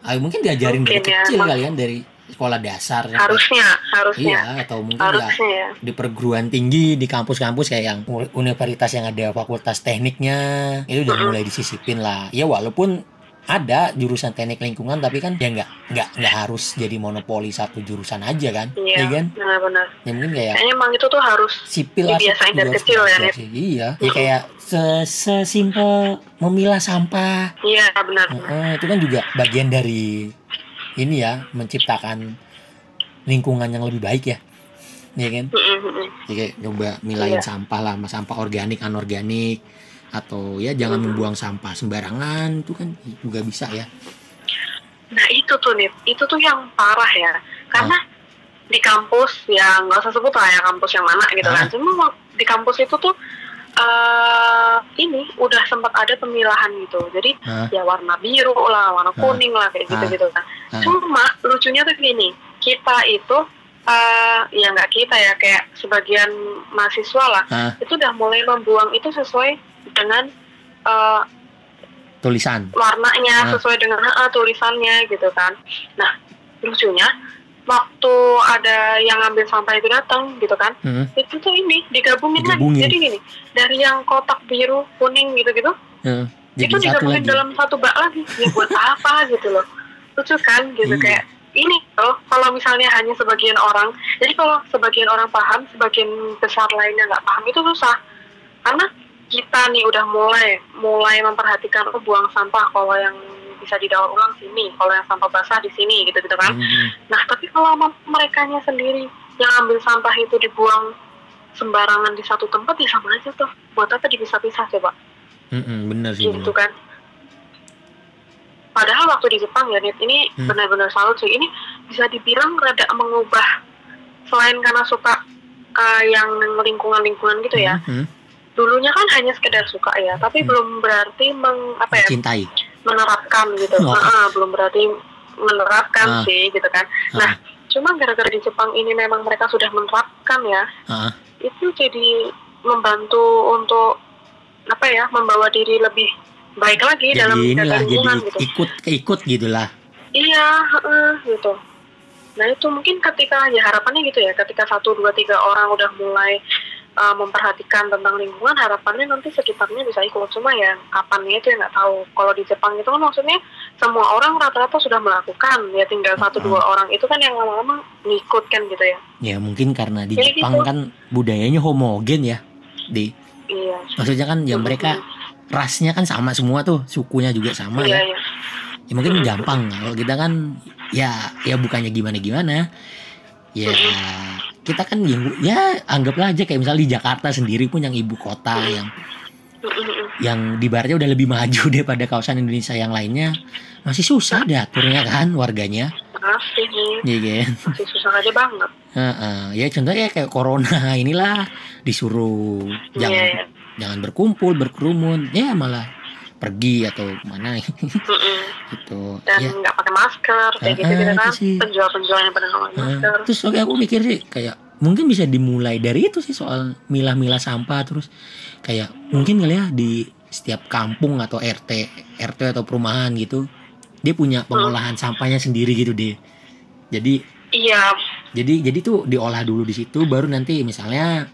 Ah, mungkin diajarin dari Mungkin ya, kecil mak- kalian dari sekolah dasar ya. harusnya harusnya. iya atau mungkin ya harusnya ya. di perguruan tinggi di kampus-kampus kayak yang uni- universitas yang ada fakultas tekniknya itu udah mulai disisipin lah. Ya walaupun ada jurusan teknik lingkungan tapi kan ya nggak nggak nggak harus jadi monopoli satu jurusan aja kan? Iya ya kan? benar-benar. Ya mungkin kayak kayaknya emang itu tuh harus sipil Dibiasain juga dari kecil ya, sih. iya ya kayak se- sesimpel memilah sampah. Iya benar. Heeh, itu kan juga bagian dari ini ya menciptakan lingkungan yang lebih baik ya ya kan. Jadi coba milahin Iya. sampah lah, sama sampah organik, anorganik, atau ya jangan Hmm. membuang sampah sembarangan itu kan juga bisa ya. Nah itu tuh nih, itu tuh yang parah ya. Karena di kampus ya nggak usah sebut lah ya kampus yang mana gitu Ah. kan. Cuma di kampus itu tuh eh ini udah sempat ada pemilahan gitu. Jadi Hah? ya warna biru lah, warna Hah? kuning lah kayak Hah? gitu-gitu kan. Cuma lucunya tuh gini, kita itu eh ya nggak kita ya kayak sebagian mahasiswa lah Hah? itu udah mulai membuang itu sesuai dengan eh, tulisan warnanya Hah? sesuai dengan eh, tulisannya gitu kan. Nah lucunya waktu ada yang ngambil sampah itu datang gitu kan, Hmm. itu tuh ini digabungin, Digabungin. lagi. Jadi gini dari yang kotak biru, kuning gitu-gitu, Hmm. itu jadi satu digabungin lagi dalam satu bak lagi. Ya buat apa gitu loh? Lucu kan gitu Iya. kayak ini loh kalau misalnya hanya sebagian orang jadi kalau sebagian orang paham sebagian besar lainnya nggak paham itu susah karena kita nih udah mulai mulai memperhatikan oh buang sampah kalau yang bisa didaur ulang sini kalau yang sampah basah di sini gitu gitu kan Hmm. nah tapi kalau mereka sendiri yang ambil sampah itu dibuang sembarangan di satu tempat ya sama aja tuh buat apa dipisah-pisah coba Hmm, hmm, bener sih gitu bener. kan padahal waktu di Jepang ya Nit, ini Hmm. benar-benar salut sih ini bisa dibilang rada mengubah selain karena suka uh, yang lingkungan-lingkungan gitu ya Hmm, hmm. dulunya kan hanya sekedar suka ya tapi Hmm. belum berarti meng apa ya cintai menerapkan gitu. Oh. Ah, belum berarti menerapkan Ah. sih gitu kan. Nah cuma gara-gara di Jepang ini memang mereka sudah menerapkan ya Ah, itu jadi membantu untuk apa ya membawa diri lebih baik lagi jadi dalam inilah jadi gitu. ikut keikut gitulah. Iya heeh, gitu. Nah itu mungkin ketika ya harapannya gitu ya ketika satu dua tiga orang udah mulai uh, memperhatikan tentang lingkungan harapannya nanti sekitarnya bisa ikut. Cuma ya kapannya itu ya nggak tahu. Kalau di Jepang itu kan maksudnya semua orang rata-rata sudah melakukan. Ya tinggal satu dua orang. Itu kan yang lama-lama ngikut kan gitu ya. Ya mungkin karena di Jadi Jepang gitu. kan budayanya homogen ya di. Iya. Maksudnya kan ya mereka rasnya kan sama semua tuh sukunya juga sama iya ya. iya. Ya mungkin gampang. Kalau kita kan ya ya bukannya gimana gimana ya kita kan ya, ya anggaplah aja kayak misalnya di Jakarta sendiri pun yang ibu kota yang yang di baratnya udah lebih maju daripada kawasan Indonesia yang lainnya masih susah diaturnya kan warganya. Masih nih ya kan? Masih susah aja banget. Heeh. ya contohnya kayak corona inilah disuruh Iya, jangan iya. jangan berkumpul berkerumun. Ya malah pergi atau mana. Gitu. Dan ya. nggak pakai masker kayak Ah, gitu gitu ah, kan. sih. penjual-penjual yang pada nggak pakai Nah, masker. terus oke aku mikir sih kayak mungkin bisa dimulai dari itu sih soal milah-milah sampah terus kayak mungkin kali ya di setiap kampung atau RT RT atau perumahan gitu dia punya pengolahan sampahnya sendiri gitu deh jadi iya. jadi jadi tuh diolah dulu di situ baru nanti misalnya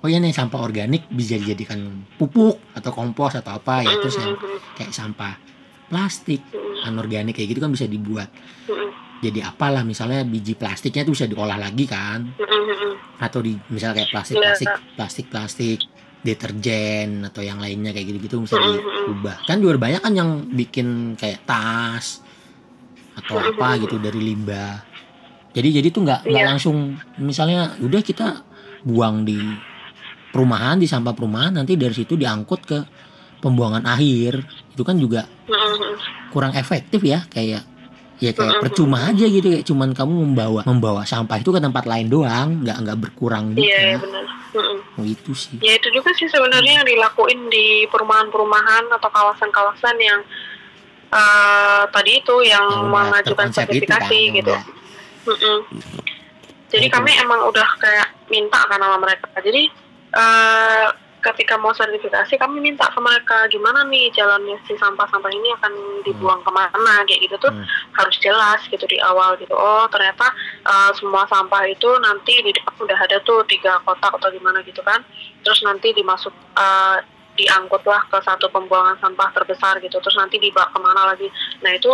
oh ya nih sampah organik bisa dijadikan pupuk atau kompos atau apa ya terus yang kayak sampah plastik anorganik kayak gitu kan bisa dibuat. Jadi apalah misalnya biji plastiknya tuh bisa diolah lagi kan. Atau di misalnya kayak plastik Iya. plastik plastik plastik deterjen atau yang lainnya kayak gitu gitu bisa diubah. Kan juga banyak kan yang bikin kayak tas atau apa gitu dari limbah. Jadi jadi tuh nggak nggak Iya. langsung misalnya udah kita buang di perumahan di sampah perumahan nanti dari situ diangkut ke pembuangan akhir itu kan juga Mm-mm. kurang efektif ya kayak ya kayak Mm-mm. percuma aja gitu kayak cuman kamu membawa membawa sampah itu ke tempat lain doang nggak nggak berkurang gitu iya benar Mm-mm. oh, itu sih ya itu juga sih sebenarnya yang dilakuin di perumahan-perumahan atau kawasan-kawasan yang eh, tadi itu yang mengajukan kan, sertifikasi yang gitu. Jadi kami emang udah kayak minta kan sama mereka. Jadi eh, ketika mau sertifikasi kami minta ke mereka gimana nih jalannya si sampah-sampah ini akan dibuang ke mana kayak gitu tuh Hmm. harus jelas gitu di awal gitu. Oh ternyata eh, semua sampah itu nanti di depan udah ada tuh tiga kotak atau gimana gitu kan. Terus nanti dimasuk eh, diangkutlah ke satu pembuangan sampah terbesar gitu. Terus nanti dibawa ke mana lagi. Nah itu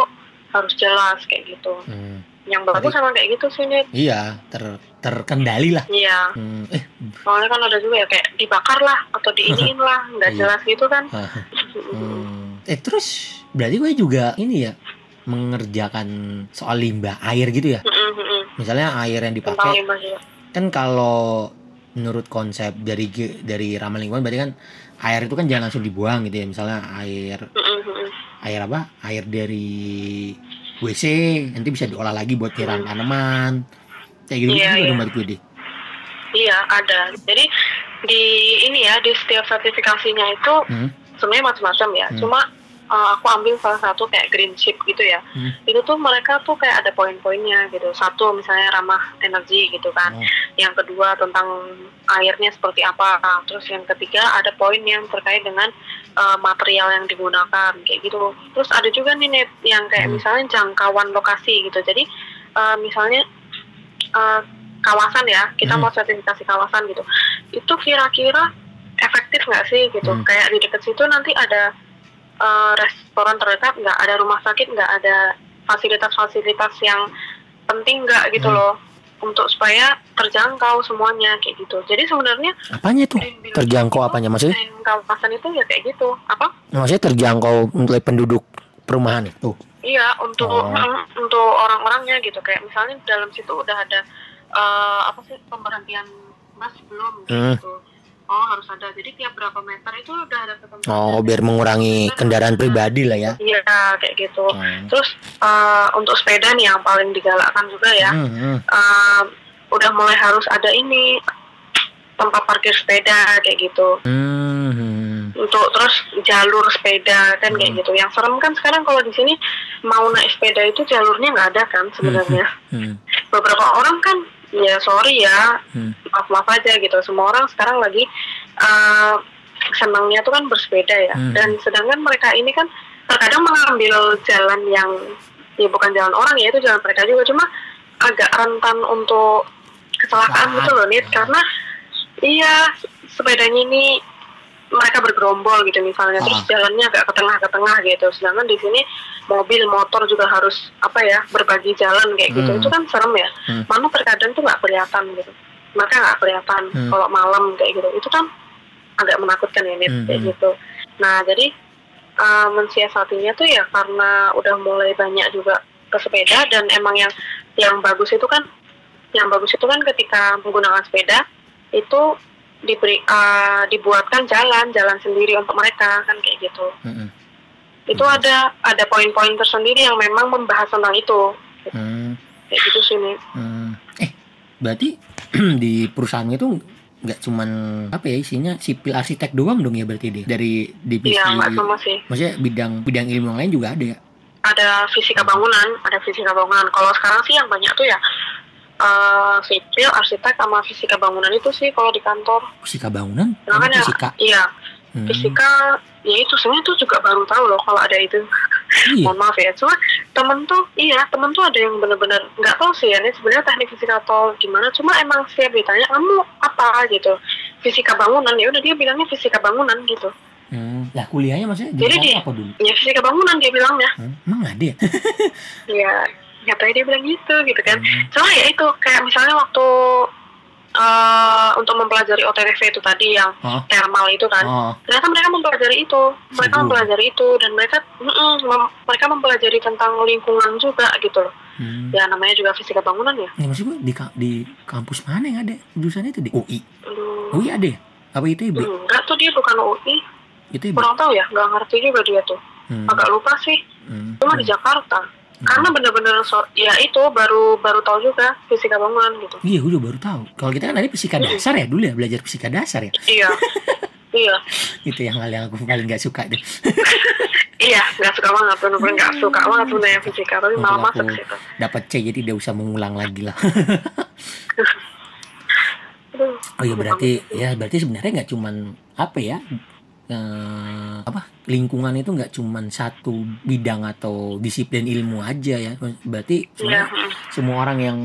harus jelas kayak gitu. Hmm. Yang bagus sama kayak gitu sih Nit. iya ter terkendali lah Iya, Hmm, eh soalnya kan ada juga ya kayak dibakar lah atau diiniin lah, nggak Iya. jelas gitu kan. hmm. eh terus berarti gue juga ini ya mengerjakan soal limbah air gitu ya mm-mm. misalnya air yang dipakai limbah juga. kan kalau menurut konsep dari dari ramah lingkungan berarti kan air itu kan jangan langsung dibuang gitu ya misalnya air mm-mm. air apa air dari WC nanti bisa diolah lagi buat nyiram tanaman kayak gitu Iya, juga iya. dong berarti gue deh Iya ada. Jadi di ini ya di setiap sertifikasinya itu Hmm. sebenarnya macam-macam ya. Hmm. Cuma uh, aku ambil salah satu kayak green chip gitu ya. Hmm. Itu tuh mereka tuh kayak ada poin-poinnya gitu. Satu misalnya ramah energi gitu kan. Oh. Yang kedua tentang airnya seperti apa. Terus yang ketiga ada poin yang terkait dengan uh, material yang digunakan kayak gitu. Terus ada juga nih net yang kayak Hmm. misalnya jangkauan lokasi gitu. Jadi uh, misalnya uh, kawasan ya, kita Hmm. mau sertifikasi kawasan gitu. Itu kira-kira efektif nggak sih gitu? Hmm. Kayak di dekat situ nanti ada uh, restoran terdekat nggak, ada rumah sakit nggak, ada fasilitas-fasilitas yang penting nggak gitu Hmm. loh untuk supaya terjangkau semuanya kayak gitu. Jadi sebenarnya Apanya building Terjangkau itu, apanya maksudnya? kawasan itu ya kayak gitu. Apa? Maksudnya terjangkau oleh penduduk perumahan itu. Iya untuk Oh. mm, untuk orang-orangnya gitu kayak misalnya dalam situ udah ada eh, apa sih pemberhentian bus belum Hmm. gitu. Oh harus ada. Jadi tiap berapa meter itu udah ada ketentuan. Oh, biar mengurangi kendaraan pribadi lah ya. Iya kayak gitu. Hmm. Terus eh, untuk sepeda nih yang paling digalakkan juga ya. Hmm, hmm. eh, udah mulai harus ada ini tempat parkir sepeda kayak gitu. Hmm, hmm. Untuk terus jalur sepeda kan kayak Hmm. gitu. Yang serem kan sekarang kalau di sini mau naik sepeda itu jalurnya nggak ada kan sebenarnya. Hmm, Beberapa orang kan ya sorry ya hmm. maaf maaf aja gitu. Semua orang sekarang lagi eh, senangnya tuh kan bersepeda ya. Hmm. Dan sedangkan mereka ini kan terkadang mengambil jalan yang ya bukan jalan orang ya itu jalan mereka juga cuma agak rentan untuk kecelakaan gitu loh Nit karena iya sepedanya ini mereka bergerombol gitu misalnya terus Ah. jalannya agak ke tengah ke tengah gitu sedangkan di sini mobil motor juga harus apa ya berbagi jalan kayak gitu Hmm. itu kan serem ya Hmm. mana terkadang tuh nggak kelihatan gitu mereka nggak kelihatan Hmm. kalau malam kayak gitu itu kan agak menakutkan ya Hmm, kayak hmm. gitu nah jadi uh, mensiasatinya tuh ya karena udah mulai banyak juga pesepeda dan emang yang yang bagus itu kan yang bagus itu kan ketika menggunakan sepeda itu diberi uh, dibuatkan jalan jalan sendiri untuk mereka kan kayak gitu. Hmm, itu Hmm. ada ada poin-poin tersendiri yang memang membahas tentang itu. Hmm, kayak gitu sih nih hmm. Eh, berarti di perusahaan itu nggak cuman apa ya isinya sipil arsitek doang dong ya berarti deh dari divisi nggak sama sih. maksudnya bidang bidang ilmu yang lain juga ada ya ada fisika bangunan, ada fisika bangunan. Kalau sekarang sih yang banyak tuh ya sipil, arsitek sama fisika bangunan itu sih kalau di kantor. fisika bangunan Nah, kan ya, fisika iya, Hmm. fisika ya itu sebenarnya tuh juga baru tahu loh kalau ada itu. iya Mohon maaf ya, cuma temen tuh iya temen tuh ada yang bener-bener nggak tahu sih ya ini sebenarnya teknik fisika atau gimana. Cuma emang setiap ditanya kamu apa gitu fisika bangunan ya udah dia bilangnya fisika bangunan gitu. Hmm. lah kuliahnya maksudnya Jadi jurusan di- apa dulu Ya fisika bangunan dia bilangnya. Hmm, emang ada ya Ya nyatanya dia bilang gitu gitu kan. Hmm. Cuma ya itu kayak misalnya waktu eh untuk mempelajari OTTV itu tadi yang Oh. thermal itu kan, oh ternyata mereka mempelajari itu, mereka mempelajari itu dan mereka mm-mm, mem- mereka mempelajari tentang lingkungan juga gitu loh. hmm. Ya namanya juga fisika bangunan ya. Ini maksud gue di, ka- di kampus mana yang ada jurusan itu di UI Aduh, UI ada ya apa ITB enggak tuh dia bukan UI, ITB kurang tahu ya, nggak ngerti juga dia tuh. hmm. Agak lupa sih, Hmm. cuma di Jakarta. Hmm. Karena bener-bener so- ya itu baru baru tahu juga fisika bangunan gitu. Iya, gue juga baru tahu. Kalau kita kan ada fisika dasar ya dulu ya, belajar fisika dasar ya. Iya, iya. Itu yang hal yang aku paling gak suka deh. Iya, nggak suka banget, bener-bener nggak suka banget sebenarnya fisika, tapi malah masuk situ. dapat C jadi tidak usah mengulang lagi lah. Oh iya berarti ya berarti sebenarnya nggak cuman apa ya eh, apa lingkungan itu nggak cuman satu bidang atau disiplin ilmu aja ya. Berarti mm, semua orang yang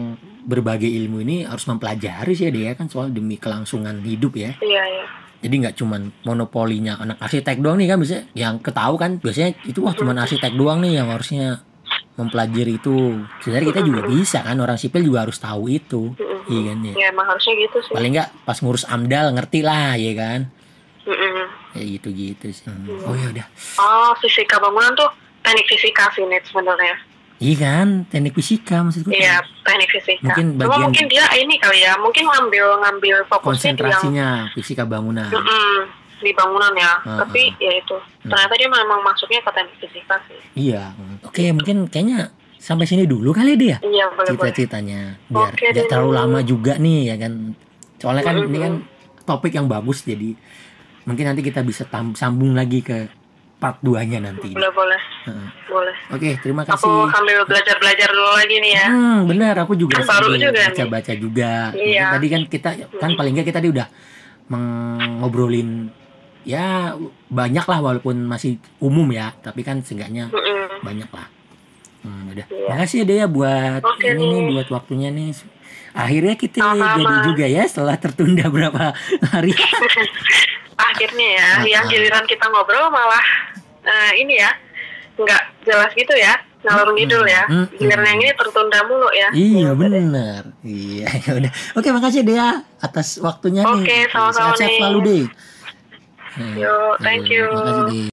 berbagai ilmu ini harus mempelajari sih dia kan soal demi kelangsungan hidup ya. iya, iya. Jadi nggak cuman monopolinya anak arsitek doang nih kan biasanya yang ketahu kan biasanya itu wah cuman arsitek doang nih yang harusnya mempelajari itu. Sebenarnya kita juga bisa kan orang sipil juga harus tahu itu. Iya kan ya. Ya emang harusnya gitu sih. Paling nggak pas ngurus AMDAL ngerti lah ya kan. Mm, mm. Ya gitu-gitu sih. Hmm. Oh ya udah. Oh, fisika bangunan tuh teknik fisika sih net sebenarnya. Iya kan, teknik fisika maksudku. Iya, teknik fisika. Mungkin Cuma bagian- mungkin dia ini kali ya, mungkin ngambil ngambil fokusnya di yang Konsentrasinya fisika bangunan. Mm-mm, di bangunan ya. Ah, Tapi ya itu, ternyata dia memang masuknya ke teknik fisika sih. Iya. Oke, mungkin kayaknya sampai sini dulu kali deh ya. Iya. Cita-citanya biar nggak deh, terlalu lama juga nih ya kan. Soalnya kan ini kan topik yang bagus jadi mungkin nanti kita bisa tam- sambung lagi ke part 2-nya nanti. boleh boleh Heeh. boleh Oke, terima aku kasih. sambil belajar belajar dulu lagi nih ya Hmm, benar aku juga baru juga nih. baca-baca juga. Iya. Tadi kan kita kan paling nggak kita tadi udah mengobrolin ya banyak lah walaupun masih umum ya, tapi kan seenggaknya Mm-mm. banyak lah. Hmm, udah. Iya. Makasih deh ya buat Oke ini nih buat waktunya nih. Akhirnya kita Sama-sama. jadi juga ya setelah tertunda berapa hari. akhirnya ya Ah, yang ah. giliran kita ngobrol malah eh, ini ya nggak jelas gitu ya ngalur ngidul ya Mm-mm. giliran yang ini tertunda mulu ya iya benar. Iya, ya udah. Oke, makasih Dea atas waktunya nih. Oke, sama-sama Sehat-sehat nih. selalu deh. Hmm, Yo, thank you. Makasih deh.